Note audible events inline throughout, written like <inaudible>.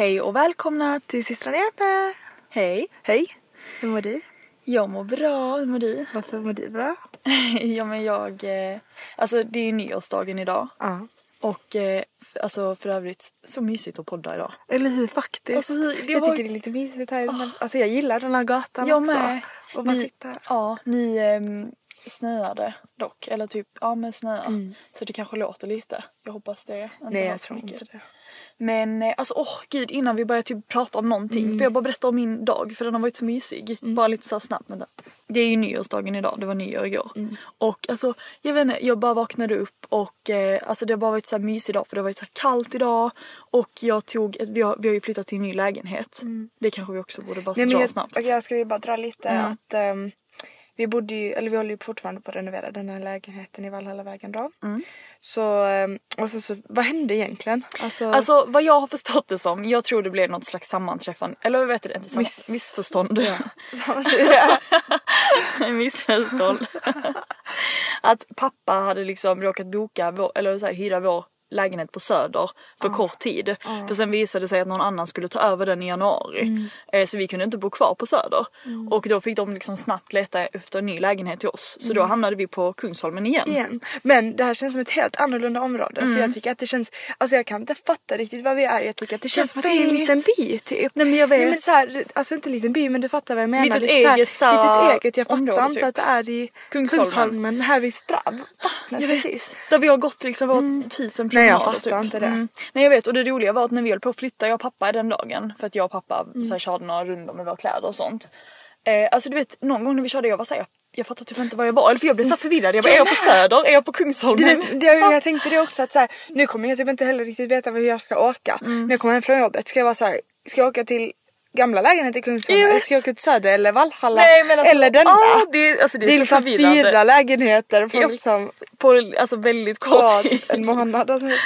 Hej och välkomna till systrarna Hjälper! Hej! Hej! Hur mår du? Jag mår bra, hur mår du? Varför mår du bra? <laughs> ja men jag, eh, alltså det är ju nyårsdagen idag. Ja. Och eh, alltså för övrigt så mysigt att podda idag. Eller hur faktiskt. Alltså, det jag var tycker det är lite mysigt här. Men, alltså jag gillar den här gatan Jag också. med. Och bara Ni- sitta. Ja, ni ehm, snöade dock. Eller typ, ja men snöa. Mm. Så det kanske låter lite. Jag hoppas det inte Nej jag tror mycket. inte det. Men eh, alltså åh gud innan vi börjar typ prata om någonting. Mm. Får jag bara berätta om min dag för den har varit så mysig. Bara lite så snabbt. Vänta. Det är ju nyårsdagen idag, det var nyår igår. Mm. Och alltså jag vet inte, jag bara vaknade upp och eh, alltså det har bara varit så här mysig dag för det har varit så kallt idag. Och jag tog, ett, vi, har, vi har ju flyttat till en ny lägenhet. Det kanske vi också borde bara Mm. Nej, dra jag, snabbt. okej, jag ska ju bara dra lite Mm. att ehm, vi bodde ju, eller vi håller ju fortfarande på att renovera den här lägenheten i Valhallavägen då. Så, ehm, och sen så, vad hände egentligen? Alltså, Alltså vad jag har förstått det som, jag tror det blev något slags sammanträffande, eller vet du, inte samma, Miss- missförstånd. Ja. <laughs> missförstånd. <laughs> att pappa hade liksom råkat boka, vår, eller så här, hyra vår lägenhet på Söder för kort tid. För sen visade det sig att någon annan skulle ta över den i januari. Mm. Eh, så vi kunde inte bo kvar på Söder. Och då fick de liksom snabbt leta efter en ny lägenhet till oss. Så då hamnade vi på Kungsholmen igen. Mm. igen. Men det här känns som ett helt annorlunda område. Så jag tycker att det känns, alltså jag kan inte fatta riktigt vad vi är. Jag tycker att det känns som att vi är en liten by typ. Nej men jag vet. Nej, men så här, alltså inte en liten by men du fattar vad jag menar. Litet Lite eget, så här, litet eget. Jag fattar område, inte typ. att det är i Kungsholmen. Kungsholmen, här vid Strabb. Vattnet precis. Där vi har gått liksom våra tusen Nej, jag fattar inte det. Nej jag vet och det roliga var att när vi höll på att flytta jag och pappa den dagen för att jag och pappa Mm. så här, körde några rundor med våra kläder och sånt. Eh, alltså du vet någon gång när vi körde jag var såhär jag, jag fattar typ inte var jag var eller för jag blev så förvirrad. Jag bara <laughs> är jag på Söder? Är jag på Kungsholmen? Du vet, det, jag tänkte det också att så här, nu kommer jag typ inte heller riktigt veta hur jag ska åka. Mm. När jag kommer hem från jobbet ska jag vara så här, ska jag åka till gamla lägenheten i Kungsholmen Jag vet. ska jag åka till Söder eller Valhalla Nej, men alltså, eller denna? ah, det, alltså, det är, det är liksom fyra lägenheter på Ja. liksom På alltså väldigt kort tid. en månad. Alltså. <laughs>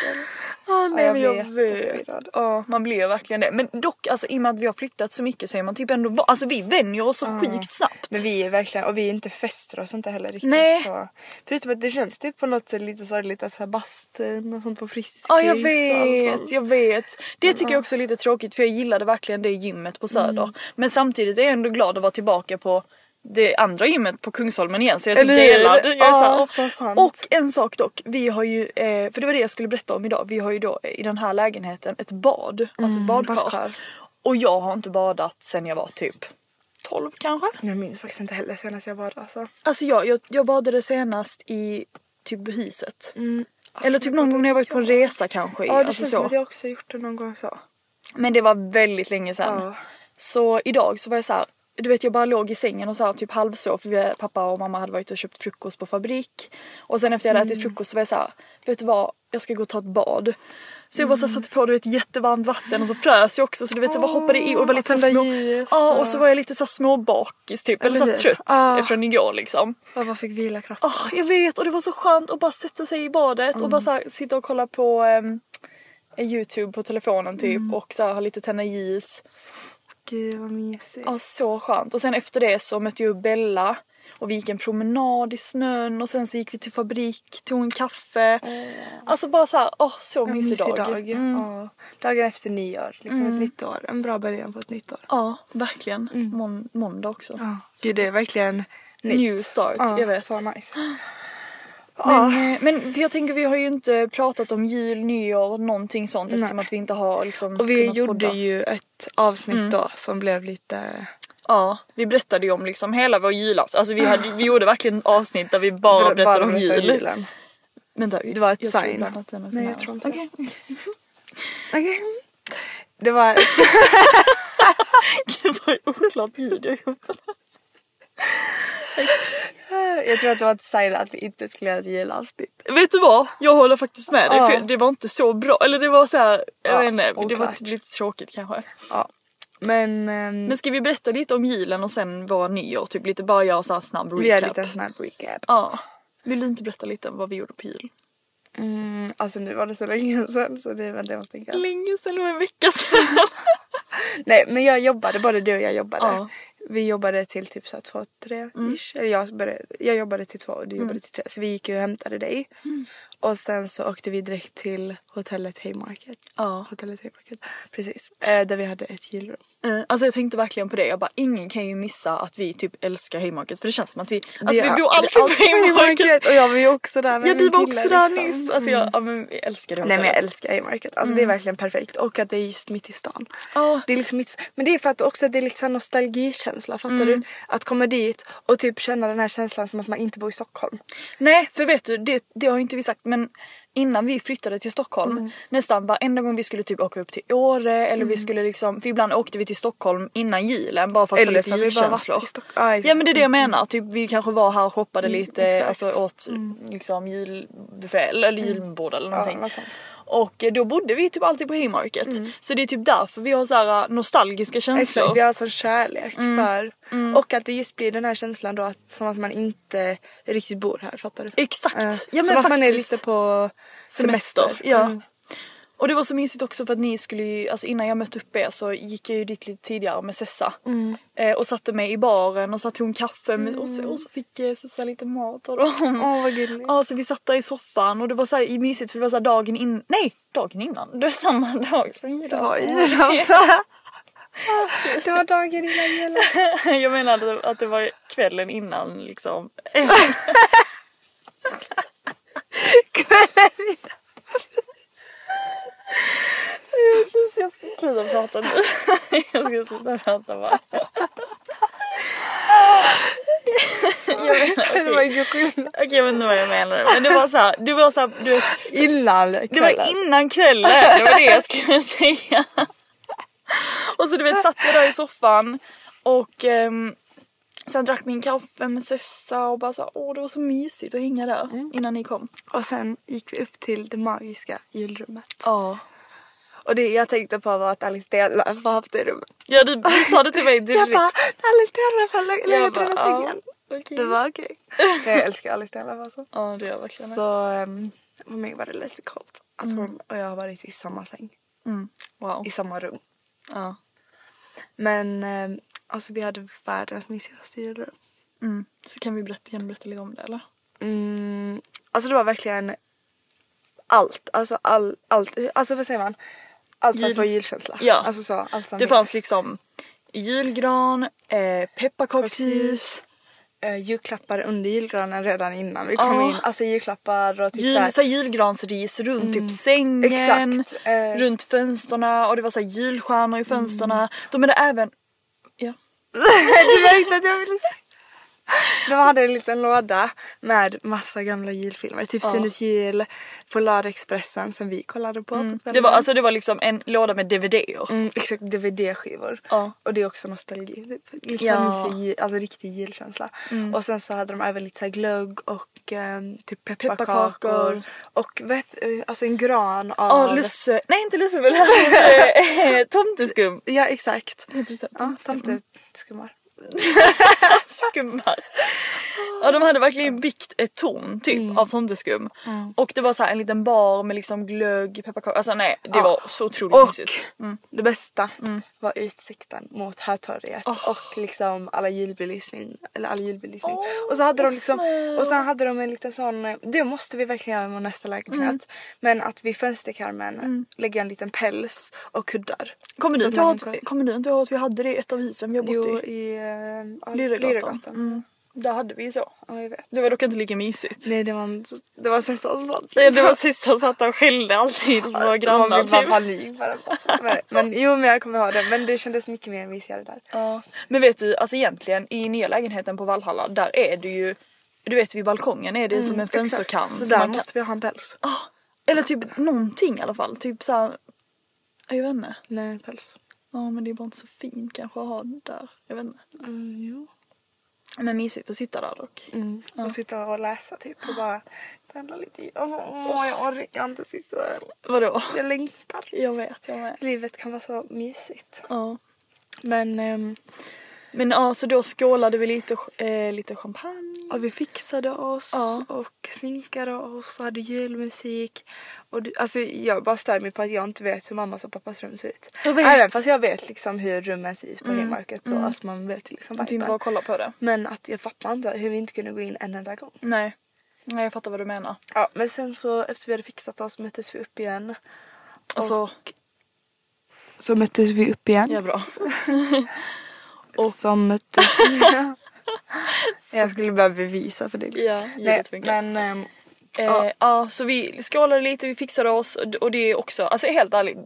Ah, nej, jag men jag blir vet. Ja, man blir verkligen det. Men dock, alltså, i och med att vi har flyttat så mycket så är man typ ändå Alltså vi vänjer oss så sjukt snabbt. Men vi är verkligen, och vi är inte fester och sånt heller riktigt. Nej. Så. Förutom att det känns typ på något sätt lite sorgligt att såhär bastun och sånt på Friskis. Ja jag och allt vet, jag vet. Det tycker jag också är lite tråkigt för jag gillade verkligen det gymmet på Söder. Mm. Men samtidigt är jag ändå glad att vara tillbaka på det andra gymmet på Kungsholmen igen så jag är typ Eller hur? delad. Jag är Ja, så här, så och en sak dock, vi har ju, eh, för det var det jag skulle berätta om idag, vi har ju då i den här lägenheten ett bad, alltså ett badkar. Mm, badkar. Och jag har inte badat sen jag var typ 12 kanske. Jag minns faktiskt inte heller senast jag var där alltså. Alltså jag, jag, jag badade senast i typ huset. Eller typ någon gång när jag varit på en resa kanske. Ja det alltså känns så. som att jag också gjort det någon gång så. Men det var väldigt länge sedan. Ja. Så idag så var jag så här, du vet jag bara låg i sängen och så här, typ halvsov för vi, pappa och mamma hade varit och köpt frukost på fabrik. Och sen efter jag hade ätit frukost så var jag så här, vet du vad, jag ska gå och ta ett bad. Så jag bara så här, satte på du vet, jättevarmt vatten och så frös jag också så du vet så bara hoppade i och var lite så små... Ja och- så var jag lite så småbakis typ, eller, Eller så trött Ja. från igår liksom. Jag bara fick vila kroppen. Åh, jag vet och det var så skönt att bara sätta sig i badet och bara så här, sitta och kolla på ehm, Youtube på telefonen typ och så ha lite tända ljus. Gud vad mysigt. Ja så skönt och sen efter det så mötte jag Bella och vi gick en promenad i snön och sen så gick vi till fabrik, tog en kaffe. Alltså bara så här, åh så En mysig dag. Mm. Ja. Dagen efter nyår, liksom ett nytt år. En bra början på ett nytt år. Ja verkligen. Mån- måndag också. Ja. Gud det är verkligen nytt. New start, ja, jag vet. Så nice. Men, eh, men för jag tänker vi har ju inte pratat om jul, nyår, någonting sånt eftersom att vi inte har liksom Och vi gjorde podda. ju ett avsnitt då som blev lite Ja, vi berättade ju om liksom hela vår julafton. Alltså vi, hade, vi gjorde verkligen avsnitt där vi bara berättade om berättade jul. julen. Vänta, Det var ett jag tror sign. ibland att den Nej, jag tror inte Okej. Okej. Det var ett... <laughs> Var ju oklart ljud jag gjorde. Jag tror att det var ett sign att vi inte skulle göra ett julavsnitt. Vet du vad? Jag håller faktiskt med dig Ja. för det var inte så bra. Eller det var så här, jag Ja, vet inte, det var lite tråkigt kanske. Ja. Men, ehm, Men ska vi berätta lite om julen och sen våra nyår? Typ lite bara göra så här snabb recap. vi gör lite en snabb recap. Ja. Vill du inte berätta lite om vad vi gjorde på jul? Mm, alltså nu var det så länge sedan så det vänta jag måste tänka. Länge sedan, det var en vecka sedan. <laughs> Nej men jag jobbade, både du och jag jobbade. Ja. Vi jobbade till typ så två, tre ish. Eller jag, började, jag jobbade till två och du jobbade till tre. Så vi gick och hämtade dig. Och sen så åkte vi direkt till hotellet Haymarket. Ja. Hotellet Haymarket. Precis. Eh, där vi hade ett gillrum. Eh, Alltså jag tänkte verkligen på det. Jag bara ingen kan ju missa att vi typ älskar Haymarket för det känns som att vi, alltså vi bor alltid på Haymarket. Och jag var ju också där med Ja du var också där liksom. nyss. Alltså jag, ja, men vi älskar det Nej men jag älskar Haymarket. Alltså det är verkligen perfekt. Och att det är just mitt i stan. Ja. Det är liksom mitt, men det är för att också det är liksom nostalgikänsla. Fattar du? Att komma dit och typ känna den här känslan som att man inte bor i Stockholm. Nej för vet du det, det har ju inte vi sagt men innan vi flyttade till Stockholm Mm. nästan varenda gång vi skulle typ åka upp till Åre eller vi skulle liksom för ibland åkte vi till Stockholm innan julen bara för att Eller få lite julkänslor. Stockholm. Ja. Mm. Ja men det är det jag menar. Typ vi kanske var här och shoppade lite, exakt. Mm. alltså åt liksom julbuffé eller julbord eller någonting. sånt. Och då bodde vi typ alltid på Haymarket. Så det är typ därför vi har så här nostalgiska känslor. Exakt, vi har sån kärlek för och att det just blir den här känslan då att som att man inte riktigt bor här, fattar du? Exakt. Eh, Ja, men som att man är lite på semester. semester. Ja. Mm. Och det var så mysigt också för att ni skulle ju, alltså innan jag mötte upp er så gick jag ju dit lite tidigare med Sessa. Mm. Eh, och satte mig i baren och så tog en kaffe med, och, så, och så fick eh, Sessa lite mat av dem. Åh vad gulligt. Ja så vi satt där i soffan och det var så här mysigt för det var så dagen in, nej dagen innan. Det var samma <laughs> dag som julafton. <laughs> Det var dagen innan julen. <laughs> jag menade att det var kvällen innan liksom. Kvällen innan. Jag ska sluta prata nu. <laughs> jag ska sluta prata bara. jag menar, Det var skillnad. Okej jag vet inte vad jag menar men det var så här, det var så här, du vet, Innan det kvällen. var innan kvällen, det var det jag skulle <laughs> säga. och så du vet satt jag där i soffan och ehm, sen drack min kaffe med Sessa och bara så här, åh det var så mysigt att hänga där innan ni kom. Och sen gick vi upp till det magiska julrummet. Ja. Och det jag tänkte på var att Alice Stella var haft i rummet. Ja du, du sa det till mig <laughs> direkt. Jag bara, Alice Stella har legat ja, sängen. okej. Det var okej. <laughs> Jag älskar Alice Stella alltså. Ja det gör jag verkligen. Så um, för mig var det lite coolt. Att hon och jag har varit i samma säng. Mm. Wow. I samma rum. Ja. Men um, alltså vi hade världens mysigaste julrum. Mm. Så kan vi berätta, kan berätta lite om det eller? Mm, alltså det var verkligen allt. Alltså all, allt. Alltså vad säger man? Allt för att få julkänsla. Ja. Alltså så, allt Det fanns liksom julgran, eh, pepparkakshus, eh, julklappar under julgranen redan innan vi kom Ja. in. Alltså julklappar och typ jul, såhär. så julgransris runt typ sängen, Exakt, eh, runt fönstren och det var så här julstjärnor i fönstren. De hade även... Ja. <laughs> du märkte att jag ville säga. <laughs> De hade en liten låda med massa gamla julfilmer. Typ Ja. Jul, Polarexpressen som vi kollade på. på Det var, alltså, det var liksom en låda med DVD-er. Mm, exakt, DVD-skivor. Ja. Och det är också nostalgi. Typ. Lite Ja. mysig, alltså riktig julkänsla. Och sen så hade de även lite så glögg och ehm, typ pepparkakor. Pepparkakor. Och vet, eh, alltså en gran av... Ja, lusse, nej inte lussebulle, <laughs> eh, tomteskum. Ja exakt. Så? Ja, samtidigt <laughs> skummar. Ja de hade verkligen byggt ett torn typ Mm. av tomteskum. Och det var så här en liten bar med liksom glögg, pepparkakor. Alltså nej det Ja. var så otroligt Och mysigt. Mm. det bästa var utsikten mot Hötorget och liksom alla julbelysning. Eller all julbelysning. Åh, och så hade de liksom, snö. och sen hade de en liten sån, det måste vi verkligen göra i nästa lägenhet. Mm. Men att vid fönsterkarmen lägga en liten päls och kuddar. Du inte ihåg, kommer du inte ihåg att vi hade det i ett av husen vi har bott Jo, i? Ja, Lyrregatan. Lyrregatan. Mm. Där hade vi så. Ja, jag vet. Det var dock inte lika mysigt. Nej, det var, en- det var Sessans plats. Det, det var som satt och skällde alltid på våra grannar Det var typ. panik på den platsen. Men, men jo, men jag kommer ihåg det. Men det kändes mycket mer mysigare där. Ja. Men vet du, alltså egentligen i nya lägenheten på Valhalla, där är det ju, du vet vid balkongen är det som en fönsterkam. Mm, Så där man kan- måste vi ha en päls. Ah, eller typ någonting i alla fall. Typ såhär, jag vet inte. Nej, päls. Ja men det är bara inte så fint kanske att ha där. Jag vet inte. Mm, jo. Men mysigt att sitta där dock. Mm. Och sitta och läsa typ och bara tändla lite i. Alltså, åh, jag orkar inte Sissel. Vadå? Jag längtar. Jag vet, jag med. Livet kan vara så mysigt. Ja. Men ehm, Men ja, så då skålade vi lite, eh, lite champagne. Och vi fixade oss Ja. och sminkade oss och hade julmusik. Och du, alltså jag bara stör mig på att jag inte vet hur mammas och pappas rum ser ut. Jag vet. Mm. Även fast jag vet liksom hur rummen ser ut på Haymarket så att man vet liksom Att inte viben. bara kolla på det. Men att jag fattar inte hur vi inte kunde gå in en enda gång. Nej. Nej jag fattar vad du menar. Ja, men sen så efter vi hade fixat oss möttes vi upp igen. Alltså, Så möttes vi upp igen. ja bra. <laughs> Och så möttes <laughs> <laughs> Jag skulle börja bevisa för dig. Ja, Nej, men ehm, Eh, Ja. ja. så vi skålade lite, vi fixade oss och, det är också, alltså helt ärligt.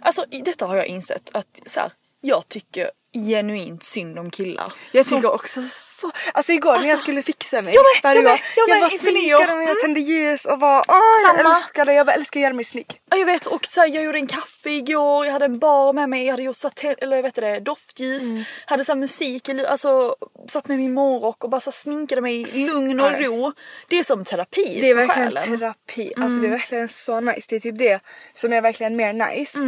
Alltså detta har jag insett att så här, jag tycker genuint synd om killar. jag Som- tycker också så. Alltså igår när jag Alltså, skulle fixa mig. jag med, jag med, jag jag med, bara inför nyår. sminkade mig, jag tände ljus och bara åh jag älskar det. Jag bara älskar att göra mig snygg. Ja jag vet och så här, jag gjorde en kaffe igår, jag hade en bar med mig, jag hade gjort te- eller vet det, doftljus, Mm. hade så här, musik, alltså satt med min morgonrock och bara så här, sminkade mig i lugn och Nej. ro. Det är som terapi Det är verkligen själen. terapi. Alltså det är verkligen så nice. Det är typ det som är verkligen mer nice.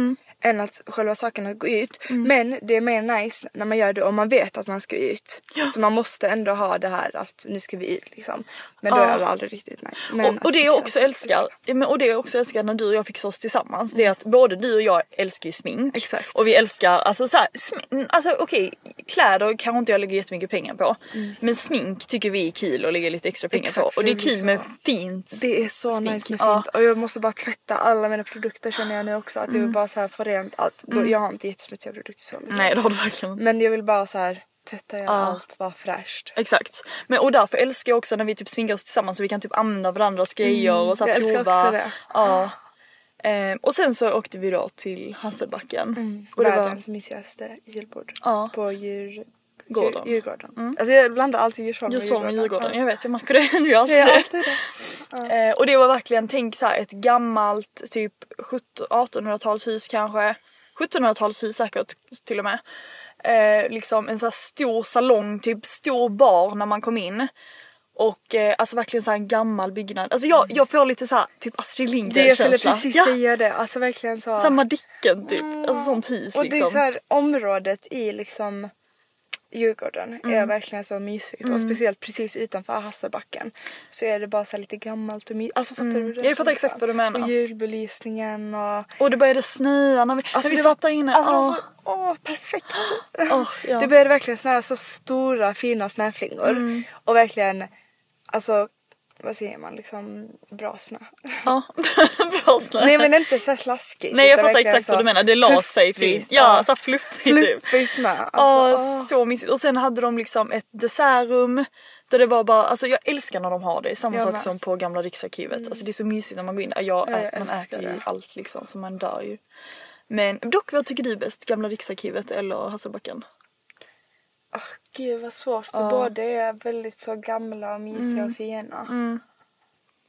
Än att själva saken att gå ut. Men det är mer nice när man gör det och man vet att man ska ut. Så man måste ändå ha det här att nu ska vi ut liksom. Men då Ja. är det aldrig riktigt nice. Men och, och att det jag fixa också älskar, ja, men- och det jag också älskar när du och jag fixar oss tillsammans det är att både du och jag älskar ju smink. Exakt. Och vi älskar, alltså så här, sm- alltså okej kläder kanske inte jag lägger jättemycket pengar på. Men smink tycker vi är kul och lägger lite extra pengar Exakt, på. Och det är kul så- med fint Det är så smink. nice med Ja. fint. Och jag måste bara tvätta alla mina produkter känner jag nu också. Att jag vill bara så här få rent allt. Då, jag har inte jättesmutsiga produkter så. Liksom. Nej det har du verkligen inte. Men jag vill bara så här tvätta göra Ja. allt, vara fräscht. Exakt. Men och därför älskar jag också när vi typ sminkar oss tillsammans så vi kan typ använda varandras grejer och så här jag älskar prova. också det. Ja. Ehm, och sen så åkte vi då till Hasselbacken. Och det var, Världens mysigaste julbord. Ja. På djur... Gården. Djur, djurgården. Alltså jag blandar alltid Djursholm i Djurgården. Ja. Jag vet, jag märker det. <laughs> Gör alltid det. alltid det. Eh, och det var verkligen, tänk så här, ett gammalt typ 17 1800-talshus kanske. 1700-talshus säkert till och med. Eh, liksom en så här stor salong, typ stor bar när man kom in. Och eh, alltså verkligen så en gammal byggnad. Alltså jag, jag får lite så här typ Astrid Lindgren Det jag skulle precis ja, säga det. Alltså verkligen så. Samma Dicken typ. Alltså sånt hus och det är liksom. så här området i liksom Djurgården Mm. är verkligen så mysigt och speciellt precis utanför Hasselbacken så är det bara så lite gammalt och mysigt. Alltså fattar du? den Jag fattar exakt vad du menar. Och julbelysningen och... Och det började snöa när vi, när vi det satt där inne. Alltså, Åh. alltså, åh perfekt! Åh, ja. Det började verkligen snöa så stora fina snöflingor Mm. och verkligen alltså vad säger man liksom bra snö. Ja, <laughs> bra snö. Nej men inte så slaskigt. Nej jag fattar exakt vad du menar, det la sig fint. Ja, så fluffigt typ. Fluffig snö. Alltså, åh. så mysigt. Och sen hade de liksom ett dessertrum. Där det var bara, alltså jag älskar när de har det. Samma Jag sak med. som på gamla riksarkivet. Alltså det är så mysigt när man går in. Jag, Ja, jag ä- man äter ju allt liksom så man dör ju. Men dock vad tycker du bäst? Gamla riksarkivet eller Hasselbacken? Ah, Gud vad svårt för båda är väldigt så gamla och mysiga och fina.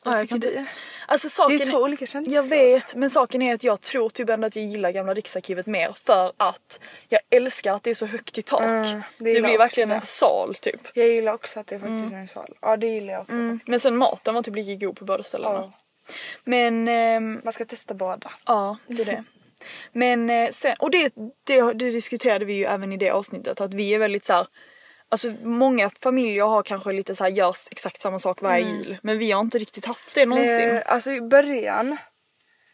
Vad Ja, jag kan inte- Alltså saken Det är två olika känslor. Jag vet, men saken är att jag tror typ ändå att jag gillar gamla Riksarkivet mer för att jag älskar att det är så högt i tak. Mm, det det blir verkligen en det. sal typ. Jag gillar också att det är faktiskt är en sal. Ja det gillar jag också faktiskt. Men sen maten var typ lika god på båda ställena. Ja. Men ehm, Man ska testa båda. Ja, det är det. Men eh, sen, och det, det, det diskuterade vi ju även i det avsnittet att vi är väldigt så här. Alltså många familjer har kanske lite så här görs exakt samma sak varje jul men vi har inte riktigt haft det någonsin. Eh, alltså i början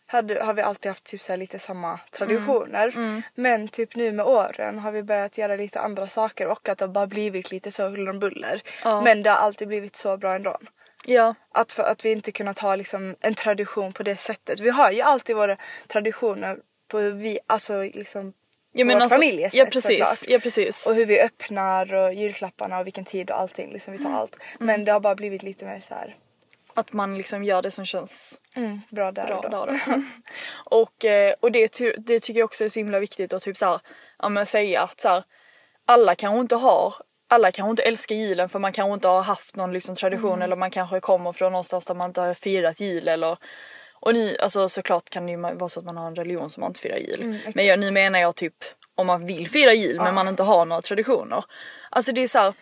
hade, har vi alltid haft typ så här lite samma traditioner. Mm. Men typ nu med åren har vi börjat göra lite andra saker och att det har bara blivit lite så huller om buller. Men det har alltid blivit så bra ändå. Ja, Att, för, att vi inte kunnat ha liksom en tradition på det sättet. Vi har ju alltid våra traditioner på hur vi, alltså liksom ja men vårt alltså, familjesätt ja precis, såklart. ja precis. Och hur vi öppnar och julklapparna och vilken tid och allting. Liksom vi tar Mm. allt. Men det har bara blivit lite mer så här Att man liksom gör det som känns bra där bra och då. där då. <laughs> och, eh, och det, det tycker jag också är så himla viktigt att typ så här, ja, men säga att så här, alla kanske inte har alla kanske inte älskar julen för man kanske inte har haft någon liksom tradition Mm. eller man kanske kommer från någonstans där man inte har firat jul eller och ni, alltså såklart kan det ju vara så att man har en religion som man inte firar jul. Mm, men jag, nu menar jag typ om man vill fira jul men man inte har några traditioner. Alltså det är så här,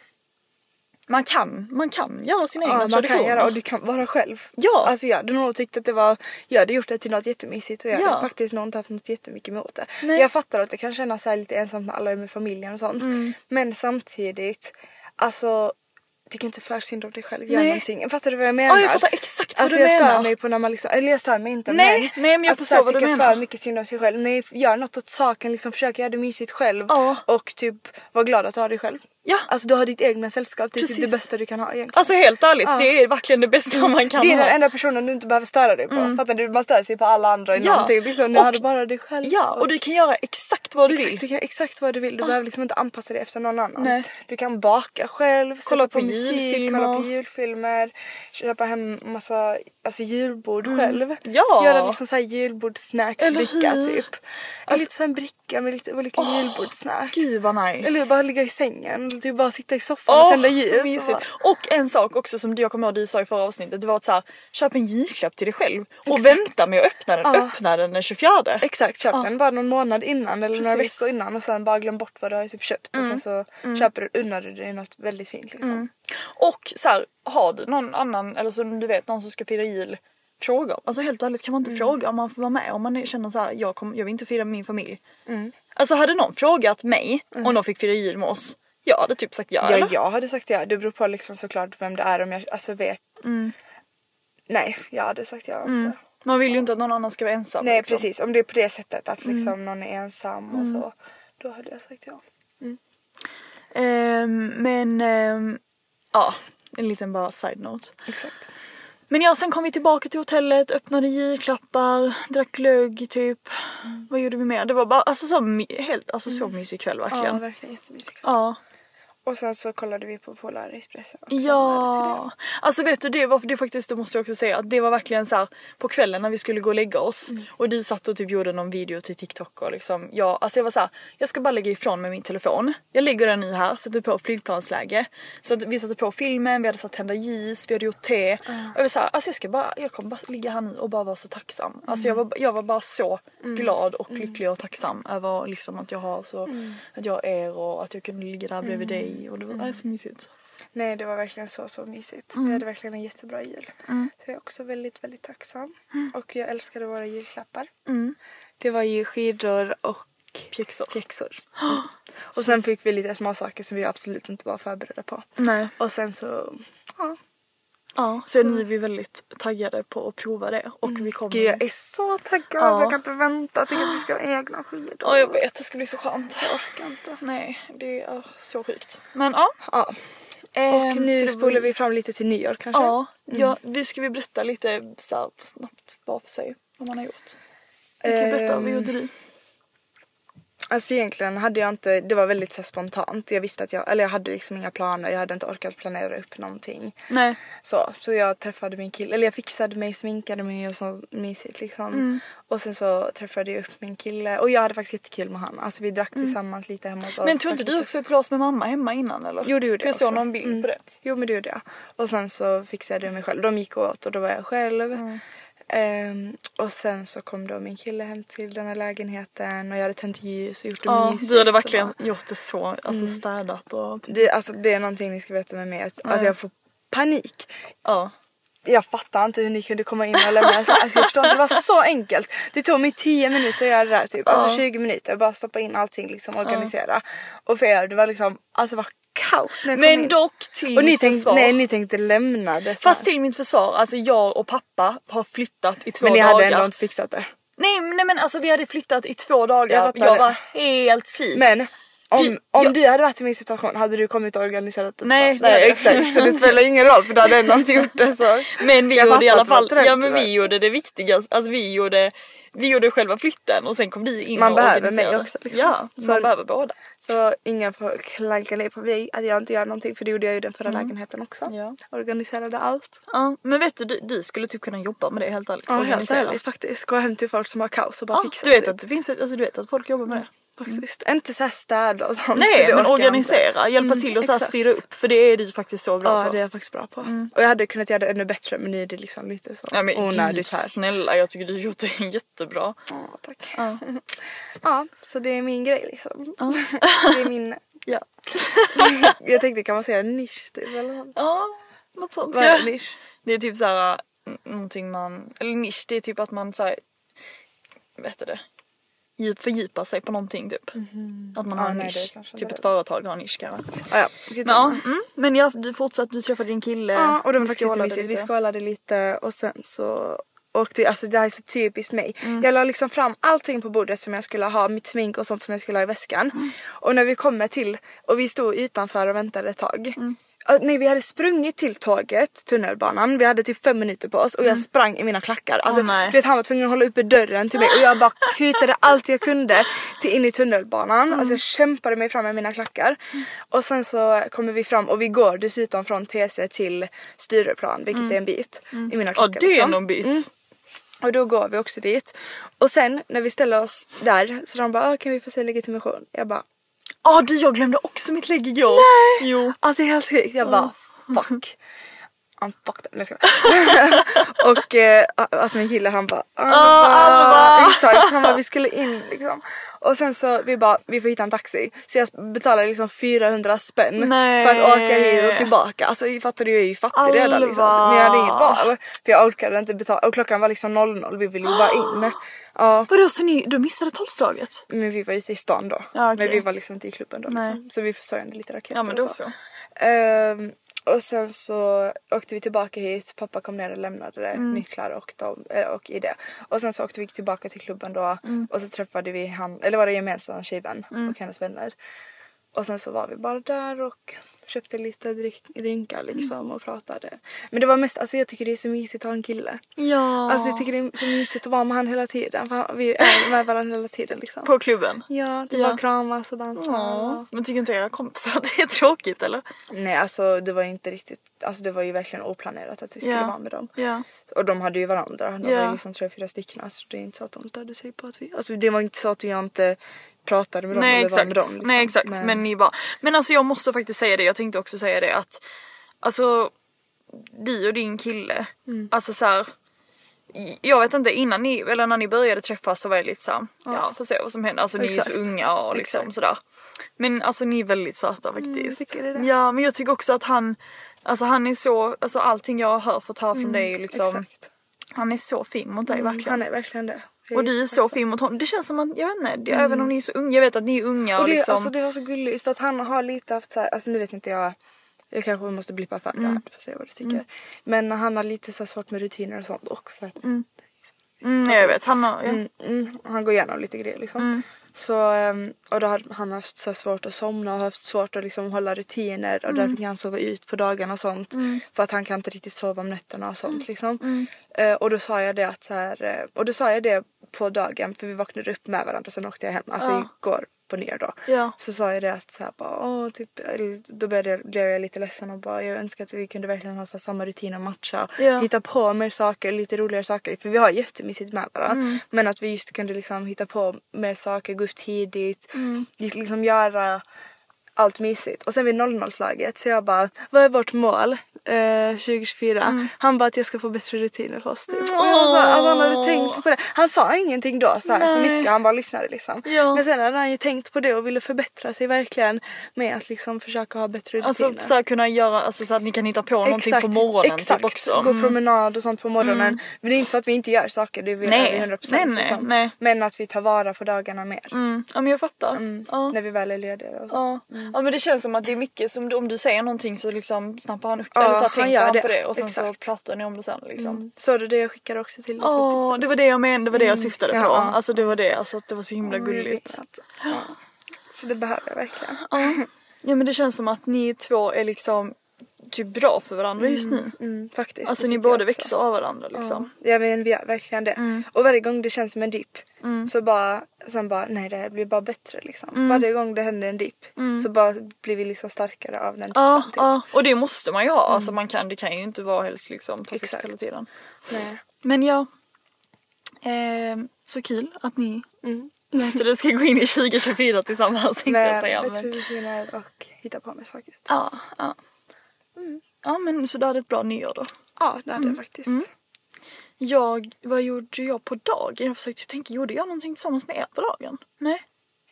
man kan, man kan göra sina egna Ja, man traditioner. kan göra och du kan vara själv. Ja. Alltså jag hade nog tyckt att det var, jag hade gjort det till något jättemysigt och jag Ja. hade faktiskt nog inte haft något jättemycket emot det. Nej. Jag fattar att det kan kännas så lite ensamt när alla är med familjen och sånt. Mm. Men samtidigt, alltså tycker inte för synd om dig själv, gör Nej. någonting. Fattar du vad jag menar? Ja, jag fattar exakt vad alltså, du jag menar. stör mig på när man liksom, eller jag stör mig inte Nej, men nej, men jag att förstår vad du tycka menar. för mycket synd om sig själv. Nej, gör något åt saken, liksom försök göra det mysigt själv. Ja. Och typ var glad att du har dig själv. Ja. Alltså du har ditt egna sällskap, det är typ det bästa du kan ha egentligen. Alltså helt ärligt, Ja. det är verkligen det bästa man kan Det är ha. den enda personen du inte behöver störa dig på. Fattar du? Man stör sig på alla andra i Ja. någonting. Liksom, nu Och- har du bara dig själv. Ja, och du kan göra exakt vad du Exakt, vill. du kan exakt vad du vill. Du behöver liksom inte anpassa dig efter någon annan. Nej. Du kan baka själv, Kolla på, på musik, julfilmer. kolla på julfilmer, köpa hem massa alltså, julbord själv. Mm. Ja. Göra liksom såhär julbordssnacksbricka Eller hur? typ. En Alltså- lite sån bricka med lite olika julbordssnacks. Gud vad nice. Eller bara ligga i sängen, typ bara sitta i soffan och tända ljus. så mysigt. Och en sak också som jag kommer ihåg du sa i förra avsnittet, det var att så här, köp en julklapp till dig själv och vänta med att öppna den. Ja. Öppna den den 24. Exakt, köp den bara någon månad innan eller några Precis. veckor innan och sen bara glöm bort vad du har typ köpt och sen så köper du, unnar du dig något väldigt fint liksom. Och så här, har du någon annan, eller som du vet någon som ska fira jul, fråga. Alltså helt ärligt kan man inte fråga om man får vara med om man känner så här, jag, kom, jag vill inte fira med min familj. Alltså hade någon frågat mig om de fick fira jul med oss, jag hade typ sagt ja, Ja, eller? jag hade sagt ja. Det beror på liksom såklart vem det är om jag alltså vet. Nej, jag hade sagt ja. inte. Man vill ju inte att någon annan ska vara ensam. Nej liksom. precis, om det är på det sättet att liksom någon är ensam och så. Då hade jag sagt ja. Ehm, men ehm, ja, en liten bara side note. Exakt. Men ja, sen kom vi tillbaka till hotellet, öppnade julklappar, drack glögg typ. Vad gjorde vi mer? Det var bara alltså så, helt, alltså, så mysig kväll Ja, verkligen. verkligen jättemysigt. Ja. Och sen så kollade vi på det. Ja, alltså vet du det var det faktiskt, det måste jag också säga, att det var verkligen så här på kvällen när vi skulle gå och lägga oss Mm. och du satt och typ gjorde någon video till TikTok och liksom, ja, alltså jag var så här, jag ska bara lägga ifrån mig min telefon. Jag lägger den i här, sätter på flygplansläge. Så att vi satte på filmen, vi hade satt tända ljus, vi hade gjort te. Och jag var så här, alltså jag ska bara, jag kommer bara ligga här nu och bara vara så tacksam. Alltså Mm. jag var, jag var bara så glad och lycklig och tacksam över liksom att jag har så, Mm. att jag er och att jag kunde ligga där bredvid dig och det var äh, så mysigt. Nej det var verkligen så så mysigt. Mm. Vi hade verkligen en jättebra jul. Så jag är också väldigt väldigt tacksam. Mm. Och jag älskade våra julklappar. Det var ju skidor och Pjäxor. pjäxor. Mm. <gasps> Och sen fick vi lite små saker som vi absolut inte var förberedda på. Nej. Och sen så, ja. Ja, så nu är vi väldigt taggade på att prova det och vi kommer... Gud jag är så taggad. Ja. Jag kan inte vänta. Jag tycker att vi ska ha egna skidor. Ja jag vet, det ska bli så skönt. Jag orkar inte. Nej, det är så sjukt. Men ja. Ja. Ehm, Och så nu spolar vi fram lite till nyår kanske. Ja, ja vi ska vi berätta lite så snabbt var för sig vad man har gjort. Vi kan berätta, vad Ehm, gjorde du? Alltså egentligen hade jag inte, det var väldigt så spontant. Jag visste att jag, eller jag hade liksom inga planer. Jag hade inte orkat planera upp någonting. Nej. Så, så jag träffade min kille, eller jag fixade mig, sminkade mig och så mysigt liksom. Mm. Och sen så träffade jag upp min kille och jag hade faktiskt jättekul med honom. Alltså vi drack tillsammans lite hemma hos oss. Mm. Men tog inte du också ett glas med mamma hemma innan eller? Jo det gjorde För jag jag såg också. någon bild Mm. på det. Jo men det gjorde jag. Och sen så fixade jag mig själv. De gick åt och då var jag själv. Mm. Ehm, och sen så kom då min kille hem till den här lägenheten och jag hade tänt ljus och gjort det Ja, mysigt. du hade verkligen bara- gjort det så, alltså städat och typ. det, alltså, det är någonting ni ska veta med mig. Alltså, alltså jag får panik. Ja. Jag fattar inte hur ni kunde komma in och lämna så. Alltså jag förstår inte, det var så enkelt. Det tog mig 10 minuter att göra det där typ. Alltså 20 minuter. Bara stoppa in allting liksom organisera. Och för er det var liksom, alltså var kaos när jag kom Men in. dock till Och ni mitt tänkte, försvar. nej ni tänkte lämna det så Fast till mitt försvar, alltså jag och pappa har flyttat i två Men ni dagar. hade ändå inte fixat det. Nej, nej men alltså vi hade flyttat i två dagar. Jag Jag, fattar det. var helt slut. Men om, Du- om jag- du hade varit i min situation hade du kommit och organiserat det? Nej, nej nej. exakt. Så det spelar ingen roll för du hade ändå inte gjort det så. <laughs> Men vi Jag gjorde i fattar alla att det var fall, ja men vi gjorde det viktigaste, alltså vi gjorde vi gjorde själva flytten och sen kom du in Man och behöver mig också, liksom. Ja, Så- man behöver båda. Så ingen får klanka ner på mig att jag inte gör någonting för det gjorde jag ju den förra lägenheten också. Mm. Ja. Organiserade allt. Ja, men vet du, du, du skulle typ kunna jobba med det helt ärligt. Ja helt ärligt faktiskt. Gå hem till folk som har kaos och bara Ja, fixa du vet det. att det finns alltså du vet att folk jobbar med det. Faktiskt. Inte såhär städa och sånt. Nej men organisera, inte. hjälpa Mm, till och så här styra upp för det är du faktiskt så bra Ja på. det är jag faktiskt bra på. Och jag hade kunnat göra det ännu bättre men nu är det liksom lite så Ja men gud onödigt här. snälla jag tycker du har gjort det <laughs> jättebra. Ja tack. Ja. Ja så det är min grej liksom. <laughs> det är min, <laughs> Ja. jag tänkte kan man säga nisch typ eller något? Ja, något sånt. Vad är Ja. nisch? Det är typ såhär, någonting man, eller nisch det är typ att man såhär, vet du det? Djup, fördjupar sig på någonting typ. Att man har Ja, en nej, det nisch. Typ det. ett företag har en nisch kanske. Ja, ja. Men, ja, mm, men jag, du fortsatte, du träffade din kille. Ja, och det var faktiskt jättemysigt. Vi skålade lite och sen så åkte vi, alltså det här är så typiskt mig. Mm. Jag la liksom fram allting på bordet som jag skulle ha, mitt smink och sånt som jag skulle ha i väskan. Mm. Och när vi kommer till, och vi stod utanför och väntade ett tag. Mm. Nej vi hade sprungit till tåget, tunnelbanan, vi hade typ fem minuter på oss och jag sprang i mina klackar. Alltså, Mm. Du vet, han var tvungen att hålla uppe dörren till mig och jag bara kutade allt jag kunde till in i tunnelbanan. Alltså Mm. jag kämpade mig fram med mina klackar. Och sen så kommer vi fram och vi går dessutom från TC till Stureplan vilket är en bit i mina Mm. Ja klackar. det är liksom. någon bit. Mm. Och då går vi också dit. Och sen när vi ställer oss där så de bara "Ah, kan vi få se legitimation? Jag bara Ja du jag glömde också mitt lägg igår. Nej! Jo. Alltså det är helt sjukt. Jag bara fuck. I'm fucked up. Nej, jag <laughs> och eh, alltså min kille han bara Ah, Alva! Exakt, han bara vi skulle in liksom. Och sen så vi bara vi får hitta en taxi. Så jag betalade liksom 400 spänn Nej. för att åka hit och tillbaka. Alltså jag fattar du jag är ju fattig redan liksom. Alva! Men jag hade inget val. För jag orkade inte betala och klockan var liksom 00 vi ville ju bara in. Ja. Vadå så ni, du missade tolvslaget? Men vi var ute i stan då. Ja, okej. Men vi var liksom inte i klubben då Nej. liksom. Så vi försörjde lite raketer Ja men och så. Ehm, och sen så åkte vi tillbaka hit, pappa kom ner och lämnade Mm. nycklar och, de, eh, och ID. Och sen så åkte vi tillbaka till klubben då Mm. och så träffade vi han, eller var det gemensam tjejvän och hennes vänner. Och sen så var vi bara där och köpte lite dryck, drinkar liksom och pratade. Men det var mest, alltså jag tycker det är så mysigt att ha en kille. Ja. Alltså jag tycker det är så mysigt att vara med han hela tiden. För vi är med varandra hela tiden liksom. På klubben? Ja, det Ja. var kramas och dansa. Ja. Men tycker inte era kompisar att det är tråkigt eller? Nej alltså det var inte riktigt, alltså det var ju verkligen oplanerat att vi skulle Ja. vara med dem. Ja. Och de hade ju varandra, de Ja. var ju liksom tre, fyra stycken så det är inte så att de störde sig på att vi, alltså det var inte så att jag inte pratade med dem Nej eller var exakt, med dem. Liksom. nej exakt men... ni bara Men alltså jag måste faktiskt säga det, jag tänkte också säga det att Alltså Du och din kille, Mm. alltså så här. Jag vet inte innan ni, eller när ni började träffas så var jag lite såhär, ja får se vad som händer. Alltså ni är Exakt. så unga och liksom Exakt. sådär. Men alltså ni är väldigt söta faktiskt. tycker du det? Ja men jag tycker också att han, alltså han är så, alltså allting jag har fått höra från dig är liksom, Mm, Exakt. han är så fin mot dig verkligen. Han är verkligen det. Och du är så jättetacksam. fin mot honom. Det känns som att, jag vet inte, det, även om ni är så unga, jag vet att ni är unga och, Och det, liksom. alltså, det var så gulligt för att han har lite haft så här, alltså nu vet inte jag jag kanske måste blippa för det Mm. här, du får se vad du tycker. Men han har lite så svårt med rutiner och sånt och för att Mm, jag vet, han har, ja. Mm, mm, han går igenom lite grejer liksom. Mm. Så, ehm, och då har han haft så svårt att somna och haft svårt att liksom hålla rutiner och Mm. därför kan han sova ut på dagarna och sånt. För att han kan inte riktigt sova om nätterna och Mm. sånt liksom. Eh, och då sa jag det att så här, eh, och då sa jag det på dagen för vi vaknade upp med varandra sen åkte jag hem, alltså Ja. igår på nyår då. Ja. Så sa jag det att så här, bara, åh, typ, eller, då började jag, blev jag lite ledsen och bara jag önskar att vi kunde verkligen ha så samma rutin och matcha. Ja. Hitta på mer saker, lite roligare saker. För vi har jättemysigt med varandra. Mm. Men att vi just kunde liksom hitta på mer saker, gå upp tidigt. Mm. Liksom göra allt mysigt. Och sen vid 00-slaget så jag bara, vad är vårt mål? Eh, 2024. Mm. Han bara att jag ska få bättre rutiner för oss typ. Och jag så alltså han hade tänkt på det. Han sa ingenting då så, här, så mycket, han bara lyssnade liksom. Ja. Men sen hade han ju tänkt på det och ville förbättra sig verkligen med att liksom försöka ha bättre rutiner. Alltså så här, kunna göra, alltså, så att ni kan hitta på någonting på morgonen exakt. typ också. Gå Mm. promenad och sånt på morgonen. Men det är inte så att vi inte gör saker, det är vi Nej. är vi 100% Nej, nej, liksom. nej. Men att vi tar vara på dagarna mer. Mm. Ja men jag fattar. Mm. Ja. När vi väl är lediga och så. Ja. Ja men det känns som att det är mycket som om du säger någonting så liksom snappar han upp Ja, eller så här, han tänker han det. på det och sen Exakt. så pratar ni om det sen liksom. Mm. Så det det jag skickade också till dig på TikTok. det var det jag menade, det var det jag syftade på. Mm. Ja. Alltså det var det, alltså att det var så himla Ja, gulligt. Ja. Så det behöver jag verkligen. Ja. ja men det känns som att ni två är liksom typ bra för varandra just nu. Mm, faktiskt. Alltså ni båda jag växer av varandra liksom. Ja, ja men vi gör verkligen det. Mm. Och varje gång det känns som en dipp så bara, sen bara nej det här blir bara bättre liksom. Mm. Varje gång det händer en dipp så bara blir vi liksom starkare av den Ja, dippen, typ. ja, och det måste man ju ha. Alltså man kan, det kan ju inte vara helt liksom perfekt Exakt. hela tiden. Nej. Men ja. Eh, så kul att ni Mm. det ska gå in i 2024 tillsammans tänkte jag säga. Men, rutiner och hitta på med saker. ja, ja. Ja men så du hade ett bra nyår då. Ja det hade Mm. jag faktiskt. Jag, vad gjorde jag på dagen? Jag försökte typ tänka, gjorde jag någonting tillsammans med er på dagen? Nej.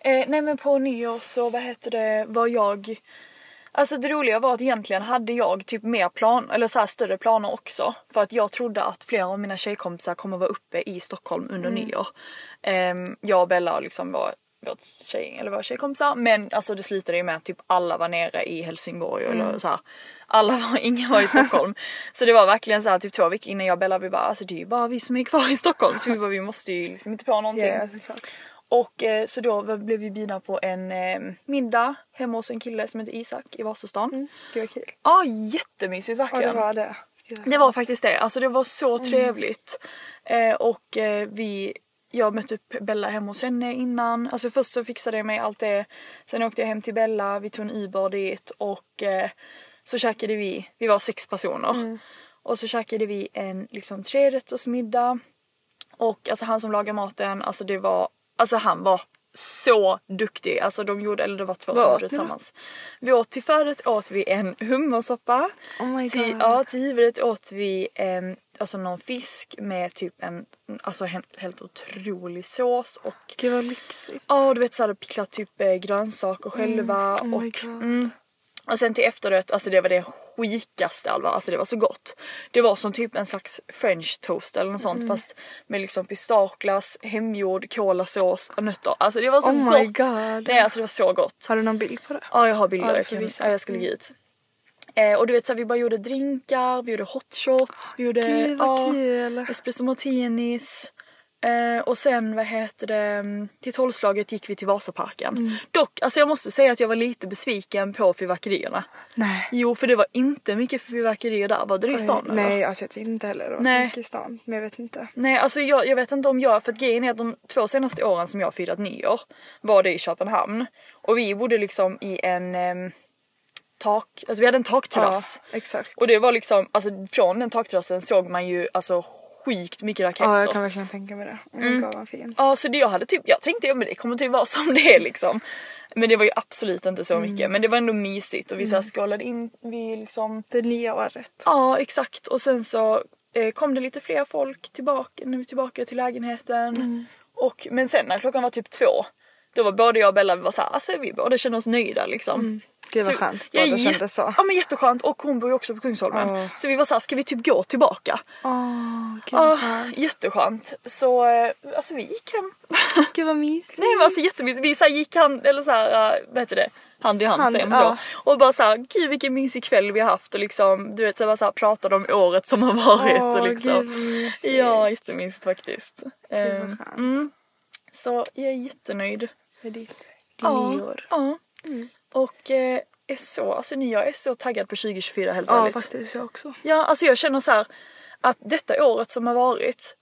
Eh, nej men på nyår så, vad heter det, var jag... Alltså det roliga var att egentligen hade jag typ mer plan, eller så större planer också. För att jag trodde att flera av mina tjejkompisar kommer vara uppe i Stockholm under nyår. Ehm, jag och Bella liksom var vårt tjej, eller våra tjejkompisar. Men alltså det slutade ju med att typ alla var nere i Helsingborg eller så här. Alla var, <laughs> ingen var i Stockholm. så det var verkligen så här typ två veckor innan jag och Bella vi bara alltså det är ju bara vi som är kvar i Stockholm så vi bara vi måste ju liksom inte på någonting. Ja, såklart. Och eh, så då blev vi bjudna på en eh, middag hemma hos en kille som heter Isak i Vasastan. Mm. Gud vad kul. Ja jättemysigt Ja verkligen. det var det. Det var faktiskt det. Alltså det var så trevligt. Eh, och eh, vi, jag mötte upp Bella hemma hos henne innan. Alltså först så fixade jag mig allt det. Sen åkte jag hem till Bella, vi tog en Uber dit och eh, så käkade vi, vi var sex personer. Och så käkade vi en liksom trerättersmiddag. Och alltså han som lagade maten, alltså det var, alltså han var så duktig. Alltså de gjorde, eller det var två som gjorde tillsammans. Vi åt till förrätt åt vi en hummersoppa. Oh my till, God. ja, till huvudrätt åt vi em, alltså någon fisk med typ en alltså helt, helt otrolig sås och Gud vad lyxigt. Ja du vet såhär picklat typ eh, grönsaker själva oh och mm, och sen till efterrätt, alltså det var det skikaste Alva, alltså det var så gott. Det var som typ en slags french toast eller något sånt Mm. fast med liksom pistageglass, hemgjord kolasås och nötter. Alltså det var så Oh gott. my God. Nej alltså det var så gott. Har du någon bild på det? Ja jag har bilder, Ja, jag, kan. Mm. ja, jag ska lägga ut. Eh, och du vet så här, vi bara gjorde drinkar, vi gjorde hot shots, vi gjorde Gud ja, espresso martinis. Eh, och sen vad heter det, mm, till tolvslaget gick vi till Vasaparken. Mm. Dock, alltså jag måste säga att jag var lite besviken på fyrverkerierna. Nej. Jo för det var inte mycket fyrverkerier där, var det i stan eller? Nej alltså jag vet inte heller. Det var Nej. så mycket i stan. Men jag vet inte. Nej alltså jag, jag vet inte om jag, för att grejen är att de två senaste åren som jag har firat nyår var det i Köpenhamn. Och vi bodde liksom i en em, tak, alltså vi hade en takterrass. Ja exakt. Och det var liksom, alltså från den takterrassen såg man ju alltså sjukt mycket raketer. Ja jag kan verkligen tänka mig det. Oh my God vad fint. Ja så det jag hade typ, jag tänkte ja men det kommer typ vara <laughs> som det är liksom. Men det var ju absolut inte så mycket men det var ändå mysigt och vi så här skålade in, vi liksom Det nya året. Ja exakt och sen så eh, kom det lite fler folk tillbaka när vi tillbaka till lägenheten. Och, men sen när klockan var typ två då var både jag och Bella vi var såhär, alltså vi båda kände oss nöjda liksom. Gud vad Så- skönt. Ja, Båda jätte- kände så. Ja men jätteskönt och hon bor ju också på Kungsholmen. Åh. Så vi var såhär, ska vi typ gå tillbaka? Åh gud Ja, vad skönt. jätteskönt. Så eh, alltså vi gick hem. <laughs> Gud vad mysigt. Nej men alltså jättemysigt. Vi så gick hand, eller så här, uh, vad heter det? Hand i hand, Hand, man ja. så. Och bara såhär, gud vilken mysig kväll vi har haft och liksom du vet så bara så här, pratade om året som har varit Åh, och liksom. gud. Ja jättemysigt faktiskt. Gud Eh, vad skönt. mm. Så jag är jättenöjd. Med ditt, Ja, nyår. Ja. Och eh, är så, alltså jag är så taggad på 2024 helt Ja ärligt. faktiskt jag också. Ja, alltså jag känner så här att detta året som har varit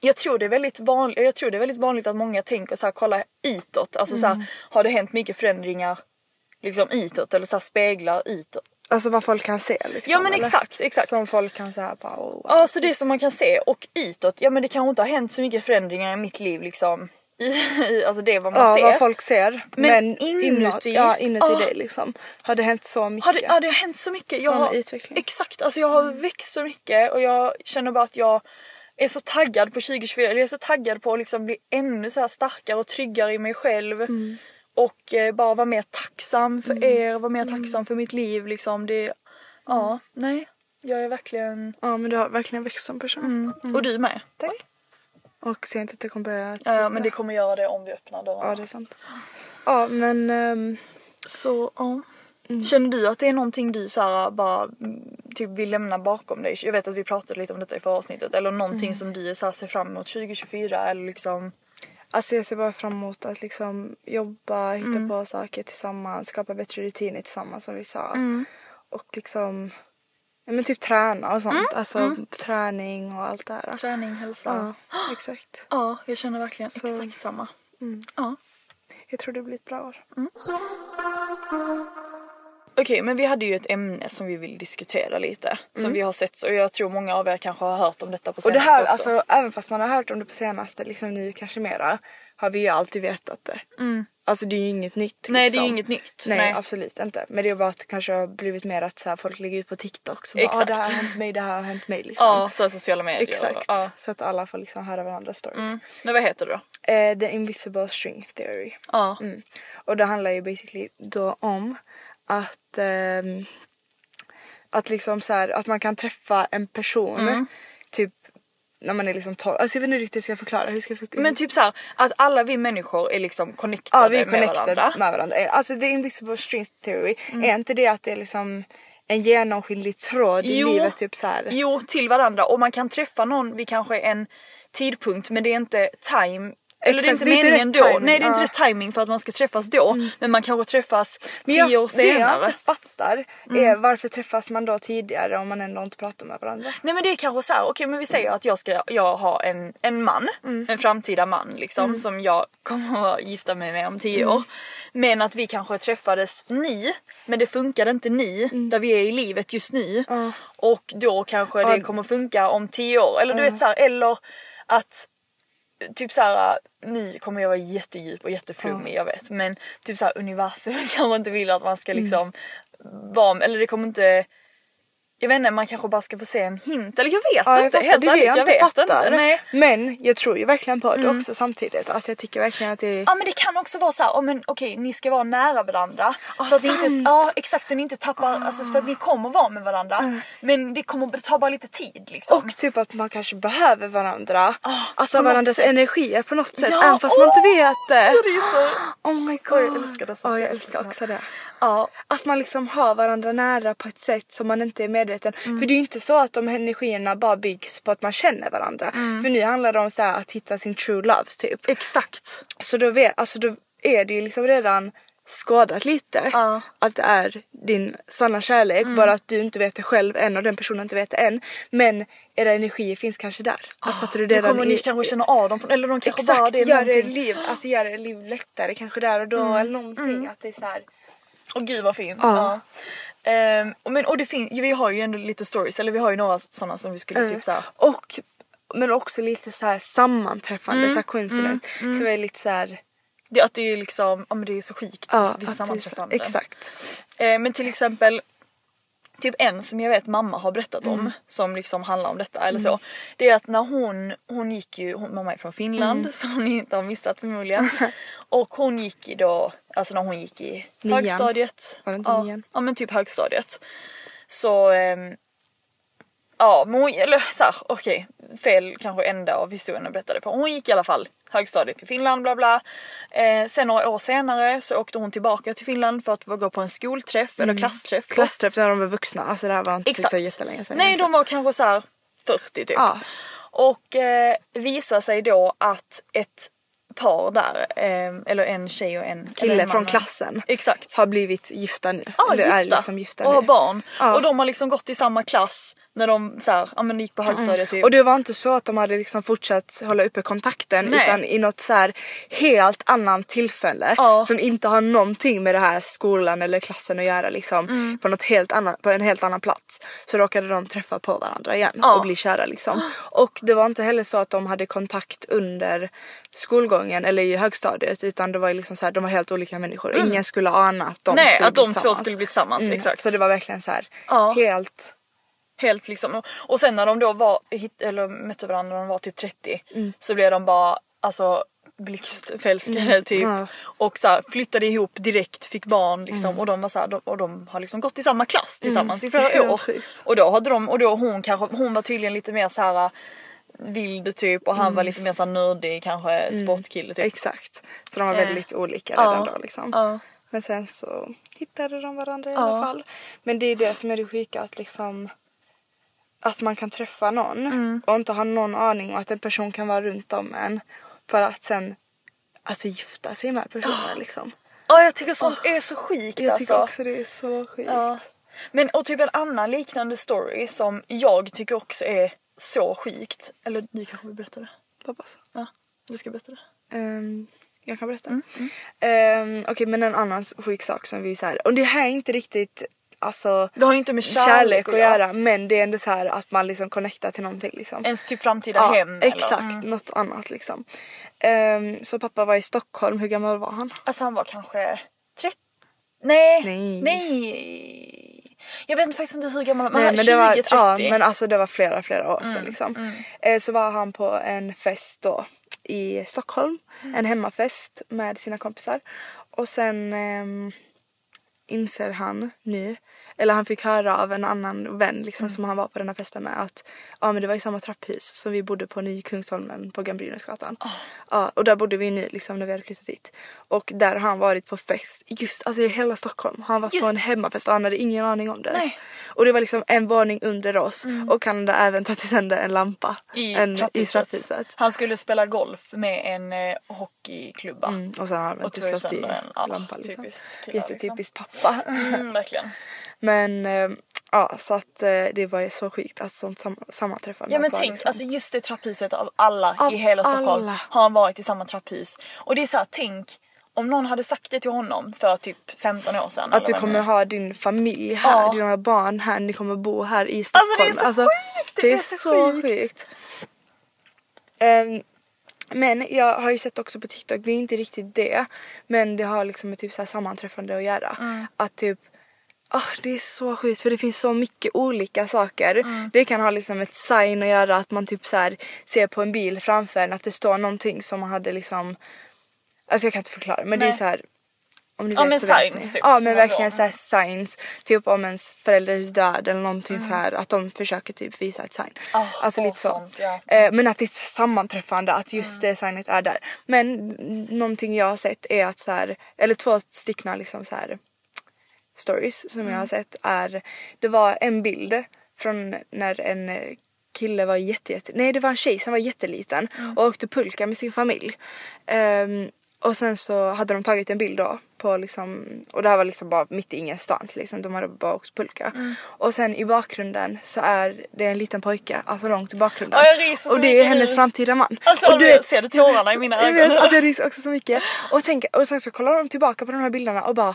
jag tror det är väldigt vanligt, jag tror det är väldigt vanligt att många tänker så här, kolla utåt. Alltså så Mm. här, har det hänt mycket förändringar liksom utåt eller så här, speglar utåt. Alltså vad folk kan se liksom. Ja men eller? exakt, exakt. Som folk kan säga bara oh, Ja så det som man kan se och utåt, ja men det kanske inte har hänt så mycket förändringar i mitt liv liksom. I, i, alltså det är vad man Ja ser. vad folk ser. Men Men, inuti- ja, inuti Ja. dig liksom. Har det hänt så mycket? Har det, ja det har hänt så mycket. Jag har. Exakt, alltså jag har växt så mycket och jag känner bara att jag är så taggad på 2024, eller jag är så taggad på att liksom bli ännu så här starkare och tryggare i mig själv. Mm. Och eh, bara vara mer tacksam för er, vara mer tacksam för mitt liv liksom. Det, ja, nej. Jag är verkligen... Ja men du har verkligen växt som person. Och du med. Tack. Och ser inte att det kommer börja Ja, ja, men det kommer göra det om vi öppnar dörrarna. Ja det är sant. Ja men ehm, Så ja. Känner du att det är någonting du så här, bara mm, typ vill lämna bakom dig? Jag vet att vi pratade lite om detta i förra avsnittet. Eller någonting som du så här, ser fram emot 2024 eller liksom. Alltså jag ser bara fram emot att liksom jobba, hitta Mm. på saker tillsammans, skapa bättre rutiner tillsammans som vi sa. Mm. Och liksom, ja men typ träna och sånt. Mm. Alltså träning och allt det här. Träning, hälsa. Ja, <gasps> exakt. Ja, jag känner verkligen Så- exakt samma. Ja. Jag tror det blir ett bra år. Okej, men vi hade ju ett ämne som vi vill diskutera lite. Som vi har sett och jag tror många av er kanske har hört om detta på Och det senaste här, också. alltså även fast man har hört om det på senaste, liksom nu kanske mera, har vi ju alltid vetat det. Alltså det är ju inget nytt. Mm. Nej, det är liksom. ju inget nytt. Nej, Nej. absolut inte. Men det är bara att det kanske har blivit mer att så här, folk lägger ut på TikTok. Så bara, ah, Exakt. det här har hänt mig, det här har hänt mig. Liksom. Ja, så sociala medier. Exakt. Ja. Så att alla får liksom höra varandras stories. Mm. Men vad heter det då? Eh, the invisible string theory. Ja. Mm. Och det handlar ju basically då om att ehm, att liksom så här, att man kan träffa en person Mm. typ när man är liksom 12. Alltså jag vet inte riktigt hur jag ska förklara. Hur ska jag förklara? Men typ så här, att alla vi människor är liksom connectade, ja, vi är med connected varandra. med varandra. Alltså the invisible string theory, Mm. är inte det att det är liksom en genomskinlig tråd i livet typ så här. Jo, till varandra. Och man kan träffa någon vid kanske en tidpunkt men det är inte time eller det är inte det är meningen då. timing, Nej det är inte ja. rätt timing för att man ska träffas då. Men man kanske träffas Men tio jag- år Det jag senare. inte fattar Mm. är varför träffas man då tidigare om man ändå inte pratar med varandra? Nej men det är kanske så här, okej men vi säger att jag ska jag har en, en man, Mm. en framtida man liksom som jag kommer att gifta mig med om tio Mm. år. Men att vi kanske träffades ni, men det funkade inte ni Mm. där vi är i livet just nu. Och då kanske det kommer funka om tio år. Eller du vet så här, eller att Typ såhär, ni kommer jag vara jättedjup och jätteflummig jag vet men typ såhär universum <laughs> kanske inte vill att man ska Mm. liksom vara, eller det kommer inte jag vet inte, man kanske bara ska få se en hint. Eller jag vet Ja, jag inte. fattar, helt det är det ärligt, jag inte vet fattar. inte. Nej. Men jag tror ju verkligen på det också samtidigt. Alltså jag tycker verkligen att det. Ja men det kan också vara så här, oh, men okej ni ska vara nära varandra. så att ni inte, sant. ja exakt så ni inte tappar, alltså för att ni kommer vara med varandra. Men det kommer ta bara lite tid liksom. Och typ att man kanske behöver varandra. alltså på något varandras sätt. energier på något sätt. Ja, även fast man inte vet det. det är så... <gasps> Oh my god. jag älskar det så. Ja, jag Jag älskar också det. Ja. Att man liksom har varandra nära på ett sätt som man inte är medveten. Mm. För det är ju inte så att de energierna bara byggs på att man känner varandra. Mm. För nu handlar det om så att hitta sin true love typ. Exakt. Så då, vet, alltså då är det ju liksom redan skådat lite. Ja. Mm. Att det är din sanna kärlek. Bara att du inte vet det själv än och den personen inte vet det än. Men era energier finns kanske där. Alltså fattar du? Då redan kommer ni i- kanske känna av dem eller de kanske bara Exakt, det är gör någonting. det liv, alltså gör det liv lättare kanske där och då Mm. eller någonting. Att det är så här. Åh gud vad fint. Ja. Ja. Ehm, men, och det finns, vi har ju ändå lite stories, eller vi har ju några sådana som vi skulle typ såhär. Och men också lite så här sammanträffande, Mm, så här coincidence. Så är lite så här, Det, att det är liksom, ja men det är så sjukt ja, vissa sammanträffanden. Exakt. Eh, men till exempel Typ en som jag vet mamma har berättat om Mm. som liksom handlar om detta eller så. Det är att när hon, hon gick ju, hon, mamma är från Finland Mm. <laughs> som ni inte har missat förmodligen. <laughs> och hon gick ju då, alltså när hon gick i Nian. högstadiet. Var det inte ja, nian? ja men typ högstadiet. Så ehm, Ja, men hon, eller såhär, okej, fel kanske ända av historien jag berättade på. Hon gick i alla fall högstadiet i Finland, bla bla. Eh, sen några år senare så åkte hon tillbaka till Finland för att gå på en skolträff eller klassträff. Klassträff när de var vuxna, alltså det här var inte Exakt. så jättelänge sedan. Nej, de var kanske så här 40 typ. Ja. Och eh, visar sig då att ett par där, eh, eller en tjej och en Kille en från klassen Exakt. har blivit gifta nu. Ja, Eller gifta. är liksom gifta och har nu. barn. Ja. Och de har liksom gått i samma klass När de så här, ja men gick på högstadiet typ. Mm. Och det var inte så att de hade liksom fortsatt hålla uppe kontakten Nej. utan i något så här helt annan tillfälle Ja. som inte har någonting med det här skolan eller klassen att göra liksom Mm. på, något helt annat, på en helt annan plats så råkade de träffa på varandra igen Ja. och bli kära liksom. Och det var inte heller så att de hade kontakt under skolgången eller i högstadiet utan det var liksom så här, de var helt olika människor. Ingen skulle ana att de Mm. Nej, skulle att bli de två tillsammans. skulle bli tillsammans, exakt. Så det var verkligen så här helt Helt liksom. Och- Och sen när de då var, hit, eller mötte varandra när de var typ 30 Mm. så blev de bara alltså blixtförälskade typ. Ja. Och så här, flyttade ihop direkt, fick barn liksom. Mm. Och de var så här, de, och de har liksom gått i samma klass tillsammans i <laughs> flera år. Och då hade de, och då hon kanske, hon var tydligen lite mer så här vild typ och han var lite mer så här nördig kanske sportkille typ. Exakt. Så de var Eh, väldigt olika ja, redan då liksom. ja. Men sen så hittade de varandra i Ja. alla fall. Men det är det som är det sjuka att liksom att man kan träffa någon Mm. och inte ha någon aning och att en person kan vara runt om en för att sen alltså gifta sig med personen <gasps> liksom. Ja jag tycker sånt är så sjukt Jag tycker alltså. också det är så sjukt. Ja. Men och typ en annan liknande story som jag tycker också är så sjukt. Eller du kanske vill berätta det? Hoppas. Ja, eller ska jag berätta det? Ehm, jag kan berätta. Mm, Ehm, Okej men en annan sjuk sak som vi så här, och det här är inte riktigt alltså Det har ju inte med kärlek, kärlek att göra men det är ändå så här att man liksom connectar till någonting liksom. Ens typ framtida Ja, hem. exakt, Eller? Mm. något annat liksom. Ehm, så pappa var i Stockholm, hur gammal var han? Alltså han var kanske 30? Nej. Nej. Nej. Jag vet faktiskt inte hur gammal han men 20, det var, 30. ja, men alltså det var flera flera år Mm, sedan liksom. Eh, så var han på en fest då i Stockholm, Mm. en hemmafest med sina kompisar. Och sen ehm, inser han nu, eller han fick höra av en annan vän liksom Mm. som han var på den här festen med att ja men det var i samma trapphus som vi bodde på Ny Kungsholmen på Gamla Brynäsgatan. Ah. Ja, och där bodde vi nu liksom när vi hade flyttat dit. Och där har han varit på fest just alltså i hela Stockholm. Han var på en hemmafest och han hade ingen aning om det. ens. Mm. Och det var liksom en våning under oss och han hade även tagit sönder en lampa I, en, trapphuset. i trapphuset. Han skulle spela golf med en eh, hockeyklubba. Mm, och sen har han typ slått i en. Ja, lampa liksom. typiskt killar, Jättetypiskt pappa. Mm, verkligen. <laughs> Men eh, ja så att eh, det var så sjukt alltså sånt sam- sammanträffande. Ja men att tänk, liksom- alltså just det trapphuset av alla Av i hela Stockholm alla. har han varit i samma trapphus. Och det är så här, tänk om någon hade sagt det till honom för typ 15 år sedan. Att du kommer det ha din familj här, Ja. dina barn här, ni kommer bo här i Alltså, det är Stockholm. så sjukt, det, är så sjukt. Ehm, men jag har ju sett också på TikTok, det är inte riktigt det. Men det har liksom med typ så här sammanträffande att göra. Mm. Att typ ah, det är så sjukt för det finns så mycket olika saker. Mm. Det kan ha liksom ett sign att göra att man typ så här ser på en bil framför en att det står någonting som man hade liksom Alltså jag kan inte förklara men det är Nej. så här om ni Ja, vet men ni. typ, Ja men verkligen då- så här signs. Typ om ens förälders död eller någonting Mm. så här att de försöker typ visa ett sign. Ah, alltså åh, lite så. sånt, ja. Eh, men att det är sammanträffande att just Mm. det signet är där. Men någonting jag har sett är att så här, eller två stycken liksom så här stories som jag Mm. har sett är det var en bild från när en kille var jätte, jätte nej det var en tjej som var jätteliten Mm. och åkte pulka med sin familj. Ehm, och sen så hade de tagit en bild då på liksom och det här var liksom bara mitt i ingenstans liksom de hade bara åkt pulka. Mm. Och sen i bakgrunden så är det en liten pojke, alltså långt i bakgrunden. Ja, jag och det är hennes nu. framtida man. Alltså, och jag ser det tårarna i mina jag ögon. Vet, alltså jag ryser också så mycket. Och, tänk, och sen så kollar de tillbaka på de här bilderna och bara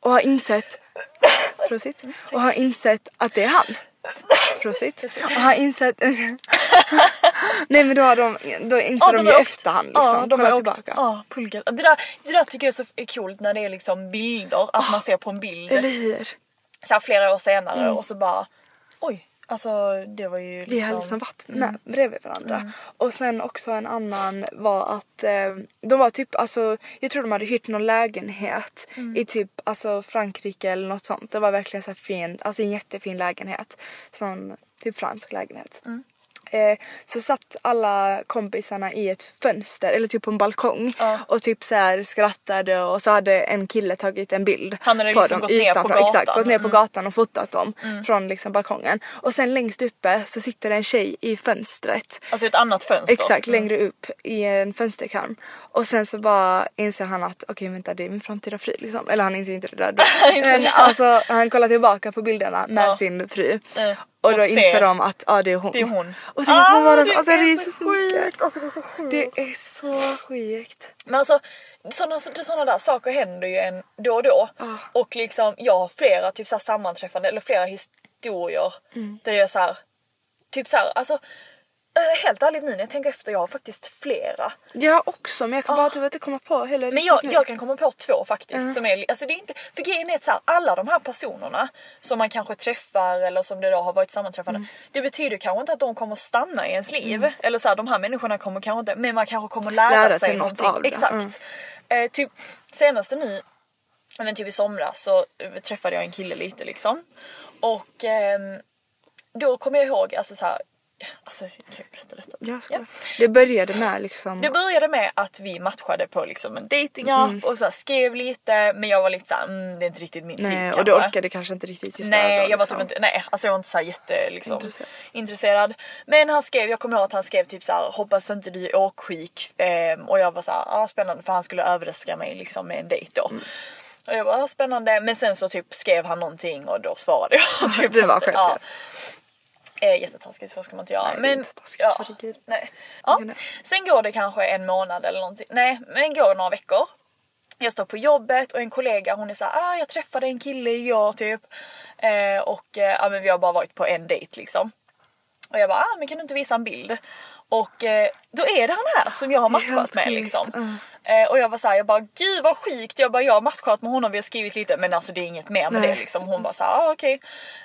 och har insett <laughs> Prosit. Och har insett att det är han. Prosit. Och har insett <laughs> Nej men då har de, då inser Ja, de de ju åkt- efterhand liksom. Ja, de har tillbaka. ja, pulkat. Det där, det där tycker jag är så coolt när det är liksom bilder, att man ser på en bild Eller hur? så flera år senare och så bara oj, alltså det var ju liksom... Vi hade liksom varit med bredvid varandra. Och sen också en annan var att eh, de var typ, alltså jag tror de hade hyrt någon lägenhet i typ alltså Frankrike eller något sånt. Det var verkligen så fint, alltså en jättefin lägenhet. Sån typ fransk lägenhet. Eh, så satt alla kompisarna i ett fönster eller typ på en balkong Ja. och typ så här skrattade och så hade en kille tagit en bild Han hade på liksom dem gått ner på utanför. gatan. Exakt, gått ner på Mm. gatan och fotat dem från liksom balkongen. Och sen längst uppe så sitter en tjej i fönstret. Alltså ett annat fönster. Exakt, längre upp i en fönsterkarm. Och sen så bara inser han att okej vänta det är min framtida fru liksom. Eller han inser inte det där då. <laughs> inser Men det. alltså han kollar tillbaka på bilderna med Ja. sin fru. Eh, Och och då inser ser. de att ja det är hon. Det är hon. Och sen hon var den, det alltså är det är så så sjukt. Alltså det är så sjukt. Det är så sjukt. Men alltså sådana såna där saker händer ju en då och då. Och liksom jag har flera typ så här sammanträffande eller flera historier där jag så här, typ så här, alltså eh, helt ärligt nu när jag tänker efter jag har faktiskt flera. Jag också men jag kan bara typ inte komma på heller Men jag, jag kan komma på två faktiskt. Som är, alltså det är inte, för grejen är att så här, alla de här personerna som man kanske träffar eller som det då har varit sammanträffande. Mm. Det betyder kanske inte att de kommer stanna i ens liv. Eller så här, de här människorna kommer kanske inte, men man kanske kommer lära, Lära sig, sig något någonting. av det, Exakt. mm. Eh, typ senaste nu, men typ i somras så eh, träffade jag en kille lite liksom. Och ehm, då kommer jag ihåg, alltså så här, alltså kan jag berätta detta? Ja, så Det började med liksom. Det började med att vi matchade på liksom en datingapp och så skrev lite men jag var lite såhär, mm, det är inte riktigt min nej typ och du orkade kanske inte riktigt just Nej, då, jag var liksom. typ inte, nej alltså jag var inte så här jätte liksom, Intresserad. intresserad. Men han skrev, jag kommer ihåg att han skrev typ så här: hoppas inte du är åksjuk. Ehm, och jag var såhär, ah, spännande för han skulle överraska mig liksom med en dejt då. Mm. Och jag bara, ah, spännande. Men sen så typ skrev han någonting och då svarade jag. typ <laughs> Det var skönt, ja. Eh, jättetaskigt, så ska man inte göra. Nej, men, inte taskigt, ja, nej. Ja. Sen går det kanske en månad eller någonting. Nej, men går några veckor. Jag står på jobbet och en kollega hon är såhär, ah, jag träffade en kille igår typ. Eh, och eh, ja, men vi har bara varit på en dejt liksom. Och jag bara, ah, men kan du inte visa en bild? Och eh, då är det han här som jag har matchat med liksom. Eh, och jag var såhär, jag bara gud vad sjukt. Jag bara jag har matchat med honom, vi har skrivit lite men alltså det är inget mer med Nej. det liksom. Hon bara såhär, ah, okej.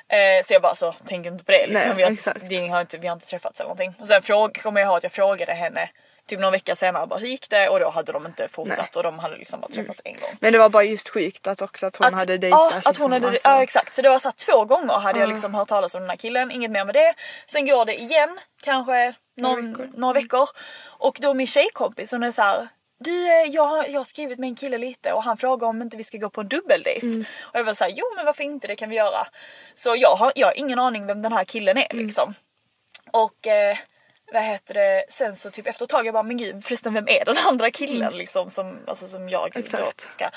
Eh, så jag bara så tänker inte på det liksom. Nej, vi, har inte, det har inte, vi har inte träffats eller någonting. Och sen kommer jag ihåg att jag frågade henne typ någon vecka senare bara hur gick det? Och då hade de inte fortsatt Nej. Mm. och de hade liksom bara träffats en gång. Men det var bara just sjukt att också att hon hade dejtat. Ja, att hon liksom, hade, alltså. ja exakt. Så det var så två gånger hade jag liksom hört talas om den här killen, inget mer med det. Sen går det igen, kanske någon, veckor. några veckor. Och då min tjejkompis hon är så här. Du, eh, jag har, jag har skrivit med en kille lite och han frågar om inte vi ska gå på en dubbeldejt. Mm. Och jag var såhär, jo men varför inte, det kan vi göra. Så jag har, jag har ingen aning vem den här killen är Mm. liksom. Och eh, vad heter det, sen så typ efter ett tag jag bara men gud förresten vem är den andra killen liksom som, alltså, som jag då Exakt. ska.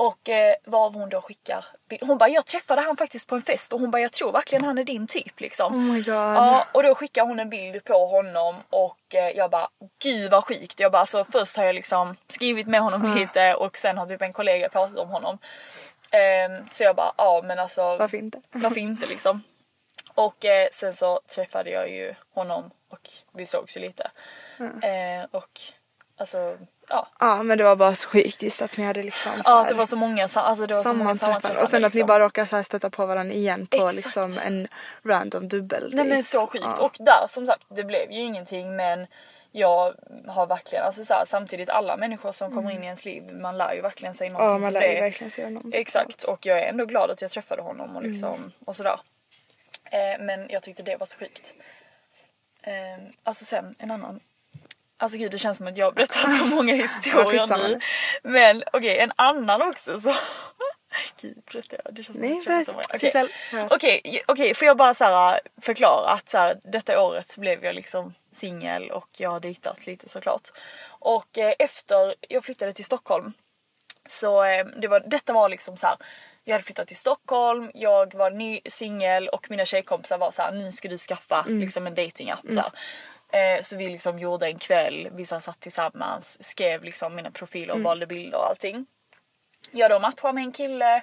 Och eh, vad hon då skickar Hon bara jag träffade han faktiskt på en fest och hon bara jag tror verkligen han är din typ liksom. Oh my god. Ja, och då skickar hon en bild på honom och eh, jag bara gud vad sjukt. Jag bara alltså först har jag liksom skrivit med honom lite och sen har typ en kollega pratat om honom. Ehm, så jag bara ja men alltså Varför inte? varför inte liksom. Och eh, sen så träffade jag ju honom och vi sågs ju lite. Eh, och alltså ja. Ja men det var bara så sjukt att ni hade liksom så Ja att det var så många, alltså det var så många sammanträffanden. Och sen att ni liksom. bara råkar så här stöta på varandra igen på Exakt. liksom en random dubbel. Nej men så sjukt. Och där som sagt det blev ju ingenting men jag har verkligen, alltså så här, samtidigt alla människor som kommer in i ens liv, man lär ju verkligen sig någonting Ja man lär ju verkligen se honom. Exakt och jag är ändå glad att jag träffade honom och liksom Mm. och sådär. Eh, men jag tyckte det var så sjukt. Eh, alltså sen en annan. Alltså gud det känns som att jag berättar så <laughs> många historier nu. Men okej en annan också så. <laughs> Gud berättar jag? Det känns som att jag. Okej. Sissel, hör. Okej, okej, får jag bara så här, förklara att så här, detta året blev jag liksom singel och jag har dejtat lite såklart. Och eh, efter jag flyttade till Stockholm så eh, det var, detta var liksom så här. Jag hade flyttat till Stockholm, jag var ny singel och mina tjejkompisar var så här, nu ska du skaffa liksom en datingapp så här. Eh, så vi liksom gjorde en kväll, vi satt tillsammans, skrev liksom mina profiler och valde bilder och allting. Jag då matchade med en kille,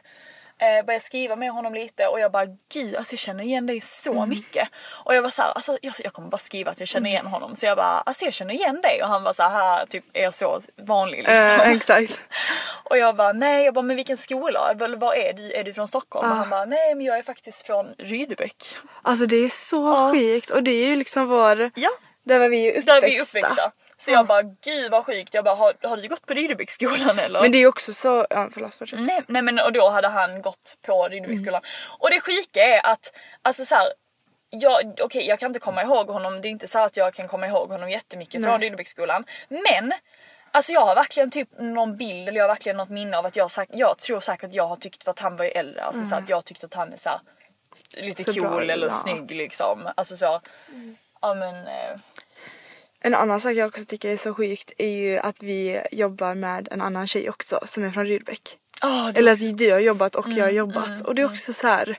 eh, började skriva med honom lite och jag bara gud alltså jag känner igen dig så mycket. Och jag var så här, alltså jag, jag kommer bara skriva att jag känner igen honom. Så jag bara alltså jag känner igen dig och han var så här typ är jag så vanlig liksom. Eh, exakt. <laughs> Och jag bara nej, jag bara men vilken skola? Var, är du? Är du från Stockholm? Och han bara nej men jag är faktiskt från Rydebäck. Alltså det är så sjukt och det är ju liksom vår... Ja, Där var vi ju uppväxta. där vi är uppväxta. Så jag bara gud vad sjukt. Jag bara har, har du gått på Rydebäcksskolan eller? Men det är ju också så... Ja förlåt fortsätt. Nej, nej men och då hade han gått på Rydebäcksskolan. Och det sjuka är att alltså så här, jag, okej jag kan inte komma ihåg honom, det är inte så att jag kan komma ihåg honom jättemycket från Rydebäcksskolan. Men Alltså jag har verkligen typ någon bild eller jag har verkligen något minne av att jag, sagt, jag tror säkert att jag har tyckt för att han var ju äldre, alltså så att jag tyckte att han är så här, lite Så cool bra, eller ja. snygg liksom. Alltså så. Ja men. Eh, En annan sak jag också tycker är så sjukt är ju att vi jobbar med en annan tjej också som är från Rydbeck. Ah, det- Eller att du har jobbat och jag har jobbat. och det är också så här.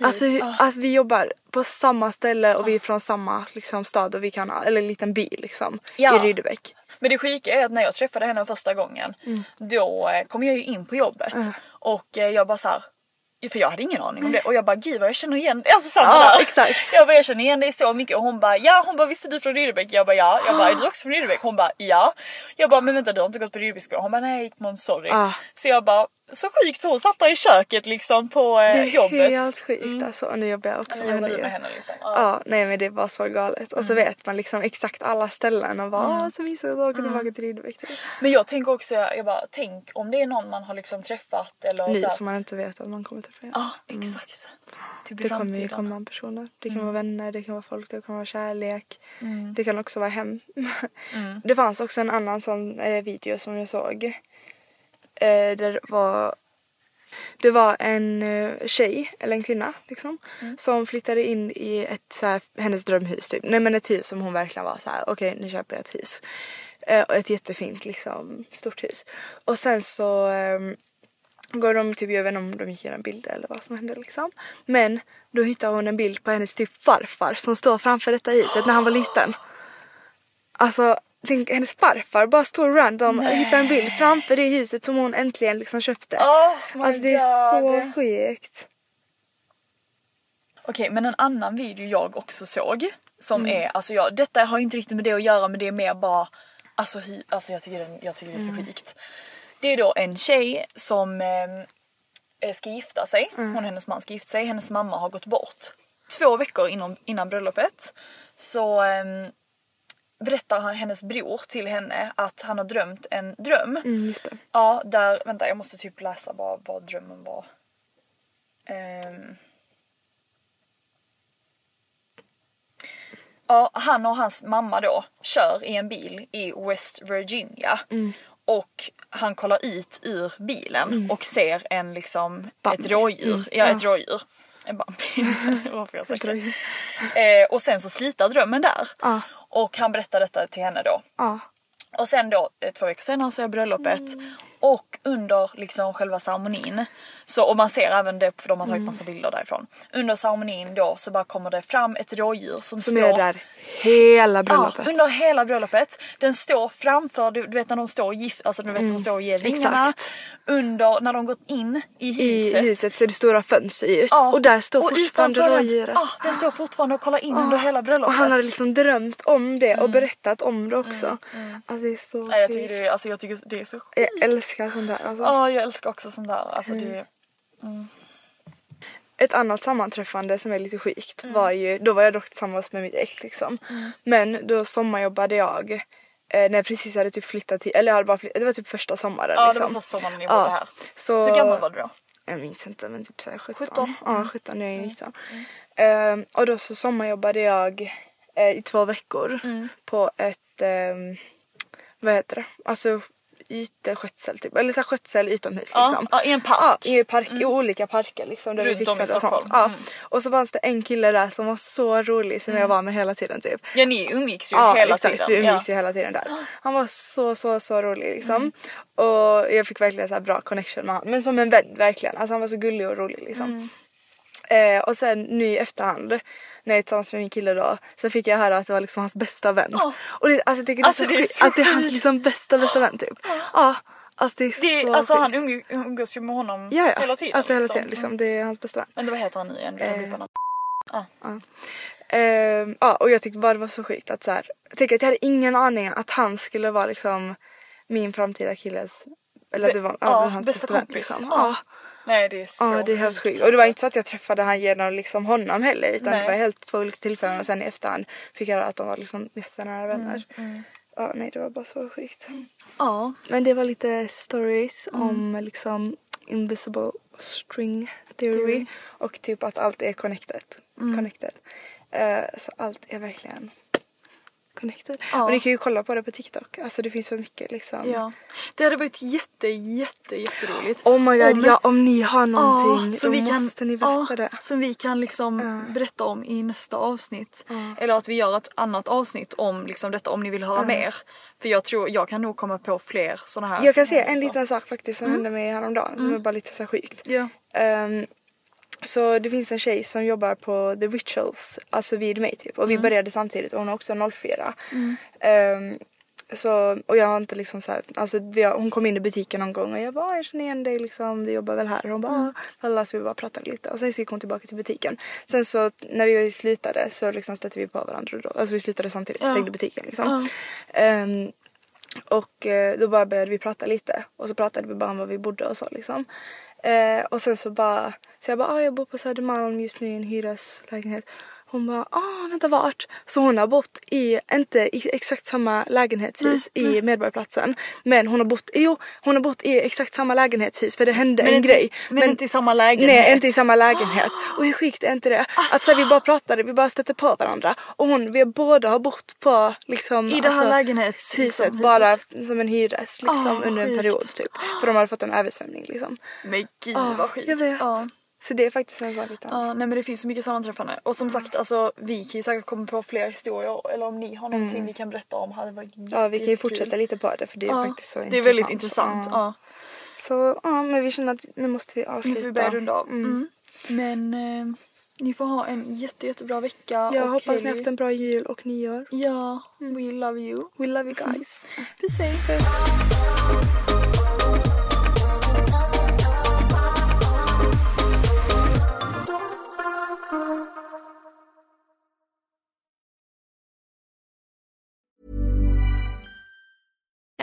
Alltså, alltså vi jobbar på samma ställe och vi är från samma liksom, stad och vi kan, eller en liten by liksom. Ja. I Rydbeck. Men det sjuka är att när jag träffade henne första gången då eh, kom jag ju in på jobbet och eh, jag bara så här. För jag hade ingen aning om det och jag bara gud vad jag känner igen alltså samma Ja, exakt. <laughs> Jag bara jag känner igen dig så mycket och hon bara ja hon bara visste du från Rydebäck? Jag bara ja. Jag bara är du också från Rydebäck? Hon bara ja. Jag bara men vänta du har inte gått på Rydebäcksskolan? Hon bara nej jag gick Montessori. Ah. Så jag bara så sjukt så hon satt där i köket liksom på eh, Det är jobbet. helt sjukt alltså. Och nu jobbar jag också Jag med henne med henne liksom. Ja. Ja, nej men det var så galet. Och så vet man liksom exakt alla ställen och bara mm. så visar jag åka tillbaka till Rydbeck. Men jag tänker också, jag bara tänk om det är någon man har liksom träffat eller Nu som man inte vet att man kommer träffa igen. Ja exakt. Typ Det kommer ju komma personer. Det kan vara vänner, det kan vara folk, det kan vara kärlek. Mm. Det kan också vara hem. <laughs> Det fanns också en annan sån eh, video som jag såg. Eh, där var det var en eh, tjej, eller en kvinna liksom, Mm. som flyttade in i ett så här, hennes drömhus typ. Nej men ett hus som hon verkligen var så här: okej nu köper jag ett hus. Eh, och ett jättefint liksom stort hus. Och sen så ehm, går de typ, jag vet inte om de gick igenom bilder eller vad som hände liksom. Men då hittar hon en bild på hennes typ farfar som står framför detta huset när han var liten. Alltså tänk, hennes farfar bara står random och hittar en bild framför det huset som hon äntligen liksom köpte. Oh alltså det är God. så sjukt. Okej men en annan video jag också såg som är, alltså jag, detta har ju inte riktigt med det att göra men det är mer bara, alltså, hy, alltså jag, tycker den, jag tycker det är så sjukt. Det är då en tjej som eh, ska gifta sig, hon och hennes man ska gifta sig, hennes mamma har gått bort. Två veckor innan, innan bröllopet så ehm, berättar han, hennes bror till henne att han har drömt en dröm. Mm, just det. Ja, där, vänta jag måste typ läsa bara vad drömmen var. Ehm. Ja, han och hans mamma då kör i en bil i West Virginia. Och han kollar ut ur bilen och ser en liksom Bambi. ett rådjur. Mm, Ja, ja. ett rådjur. En Bambi. <laughs> Varför jag sagt det. Eh, och sen så slutar drömmen där. Ja. Och han berättar detta till henne då. Ja. Och sen då eh, två veckor senare så är bröllopet och under liksom själva ceremonin så och man ser även det för de har tagit massa bilder därifrån. Under ceremonin då så bara kommer det fram ett rådjur som, Som står är där hela bröllopet. Ja, under hela bröllopet. Den står framför, du, du vet när de står och gift, alltså du vet de står och ger ringarna. Mm, exakt. Under, när de gått in i I huset. huset så är det stora fönster ut. Ja, Och där står och fortfarande rådjuret. Ja, den står fortfarande och kollar in under hela bröllopet. Och han hade liksom drömt om det och berättat om det också. Alltså det är så Nej, jag tycker det, är- alltså, jag tycker det är så sjukt. Jag älskar sånt där. Alltså. Ja, jag älskar också sånt där. Alltså, Mm. det, Ett annat sammanträffande som är lite sjukt Mm. var ju, då var jag dock tillsammans med mitt ex liksom. Men då sommarjobbade jag eh, när jag precis hade typ flyttat till, eller jag hade bara flyttat, det var typ första sommaren Ja, det liksom. var första sommaren ni bodde här. Så, Hur gammal var du då? Jag minns inte men typ såhär 17. 17? Ja 17, jag är 19. Ehm, och då så sommarjobbade jag eh, i två veckor på ett, ehm, vad heter det, alltså yteskötsel typ, eller så här skötsel utomhus Ja, liksom. ja, i en park. Ja, i, park, i olika parker liksom. Där Runt vi om i fixade och sånt. Stockholm. Ja. Mm. Och så fanns det en kille där som var så rolig som jag var med hela tiden typ. Ja, ni umgicks ju Ja hela exakt, tiden. vi umgicks ja. ju hela tiden där. <gasps> Han var så så så rolig liksom. Mm. Och jag fick verkligen så här bra connection med honom. Men som en vän verkligen. Alltså han var så gullig och rolig liksom. Mm. Eh, och sen nu i efterhand när jag är tillsammans med min kille då så fick jag höra att det var liksom hans bästa vän. Ja. Och det, alltså, jag tycker det är Alltså, så det är så att det är hans liksom bästa bästa vän typ. Ja. Alltså det är Det, så alltså han umg- umgås ju med honom ja, ja. hela tiden. Alltså hela liksom. tiden liksom. Det är hans bästa vän. Men vad heter han nu igen? Något. Ehm, ja och jag tyckte bara det var så sjukt att så här, jag tänker att jag hade ingen aning att han skulle vara liksom min framtida killes eller att det var ja, ja, hans bästa bästa vän kompis. liksom. Ja. Nej det är så Ja det är helt sjukt. Och det var alltså. inte så att jag träffade han genom liksom honom heller utan Nej. det var helt två olika tillfällen och sen i efterhand fick jag höra att de var liksom jättenära vänner. Mm, Ja nej det var bara så sjukt. Ja. Men det var lite stories Mm. om liksom invisible string theory och typ att allt är connected. Mm. connected. Eh, så allt är verkligen connected. Ja. Och ni kan ju kolla på det på TikTok. Alltså det finns så mycket liksom. Ja. Det hade varit jätte, jätte, jätteroligt. Oh my god, Om- ja om ni har någonting som då vi kan, måste ni berätta ja, det. Som vi kan liksom berätta om i nästa avsnitt. Eller att vi gör ett annat avsnitt om liksom detta om ni vill höra mer. För jag tror, jag kan nog komma på fler sådana här. Jag kan se en liten sak faktiskt som hände mig häromdagen som är bara lite så sjukt. Ja. Ehm, så det finns en tjej som jobbar på The Rituals, alltså vid mig typ. Och vi började samtidigt och hon är också 04. Ehm, så, och jag har inte liksom så här, alltså vi har, hon kom in i butiken någon gång och jag bara "Ah, jag känner igen dig liksom, vi jobbar väl här. Och hon bara mm. alla så vi bara pratade lite och sen så gick hon tillbaka till butiken. Sen så när vi slutade så liksom stötte vi på varandra då. Alltså vi slutade samtidigt Ja. stängde butiken liksom. Ja. Ehm, och eh, då bara började vi prata lite och så pratade vi bara om var vi bodde och så liksom. Eh, och sen så bara, så jag bara, ah, jag bor på Södermalm just nu i en hyreslägenhet. Hon bara, ah vänta vart? Så hon har bott i, inte i exakt samma lägenhetshus i Medborgarplatsen. Men hon har bott, jo hon har bott i exakt samma lägenhetshus för det hände Men en inte- grej. men inte i samma lägenhet. Nej inte i samma lägenhet. Och hur sjukt är inte det? Att så här, vi bara pratade, vi bara stötte på varandra. Och hon, vi båda har bott på liksom I det här alltså, lägenhets- huset liksom, bara som en hyres liksom Ah, under en sjukt. period typ. För de hade fått en översvämning liksom. Men gud Ah, vad sjukt. Jag vet. Ja. Så det är faktiskt en sån liten... Ja, nej men det finns så mycket sammanträffande. Och som sagt, alltså vi kan ju säkert komma på fler historier. Eller om ni har någonting vi kan berätta om hade varit Mm. Ja vi kan ju jättekul. fortsätta lite på det för det är Ja, faktiskt så Det är väldigt intressant. Ja. Så ja men vi känner att nu måste vi Nu avsluta. får vi börja runda av. Mm. Men eh, ni får ha en jätte, jättebra vecka. Jag hoppas ni helg. har haft en bra jul och nyår. Ja, we love you. We love you guys. Puss hej.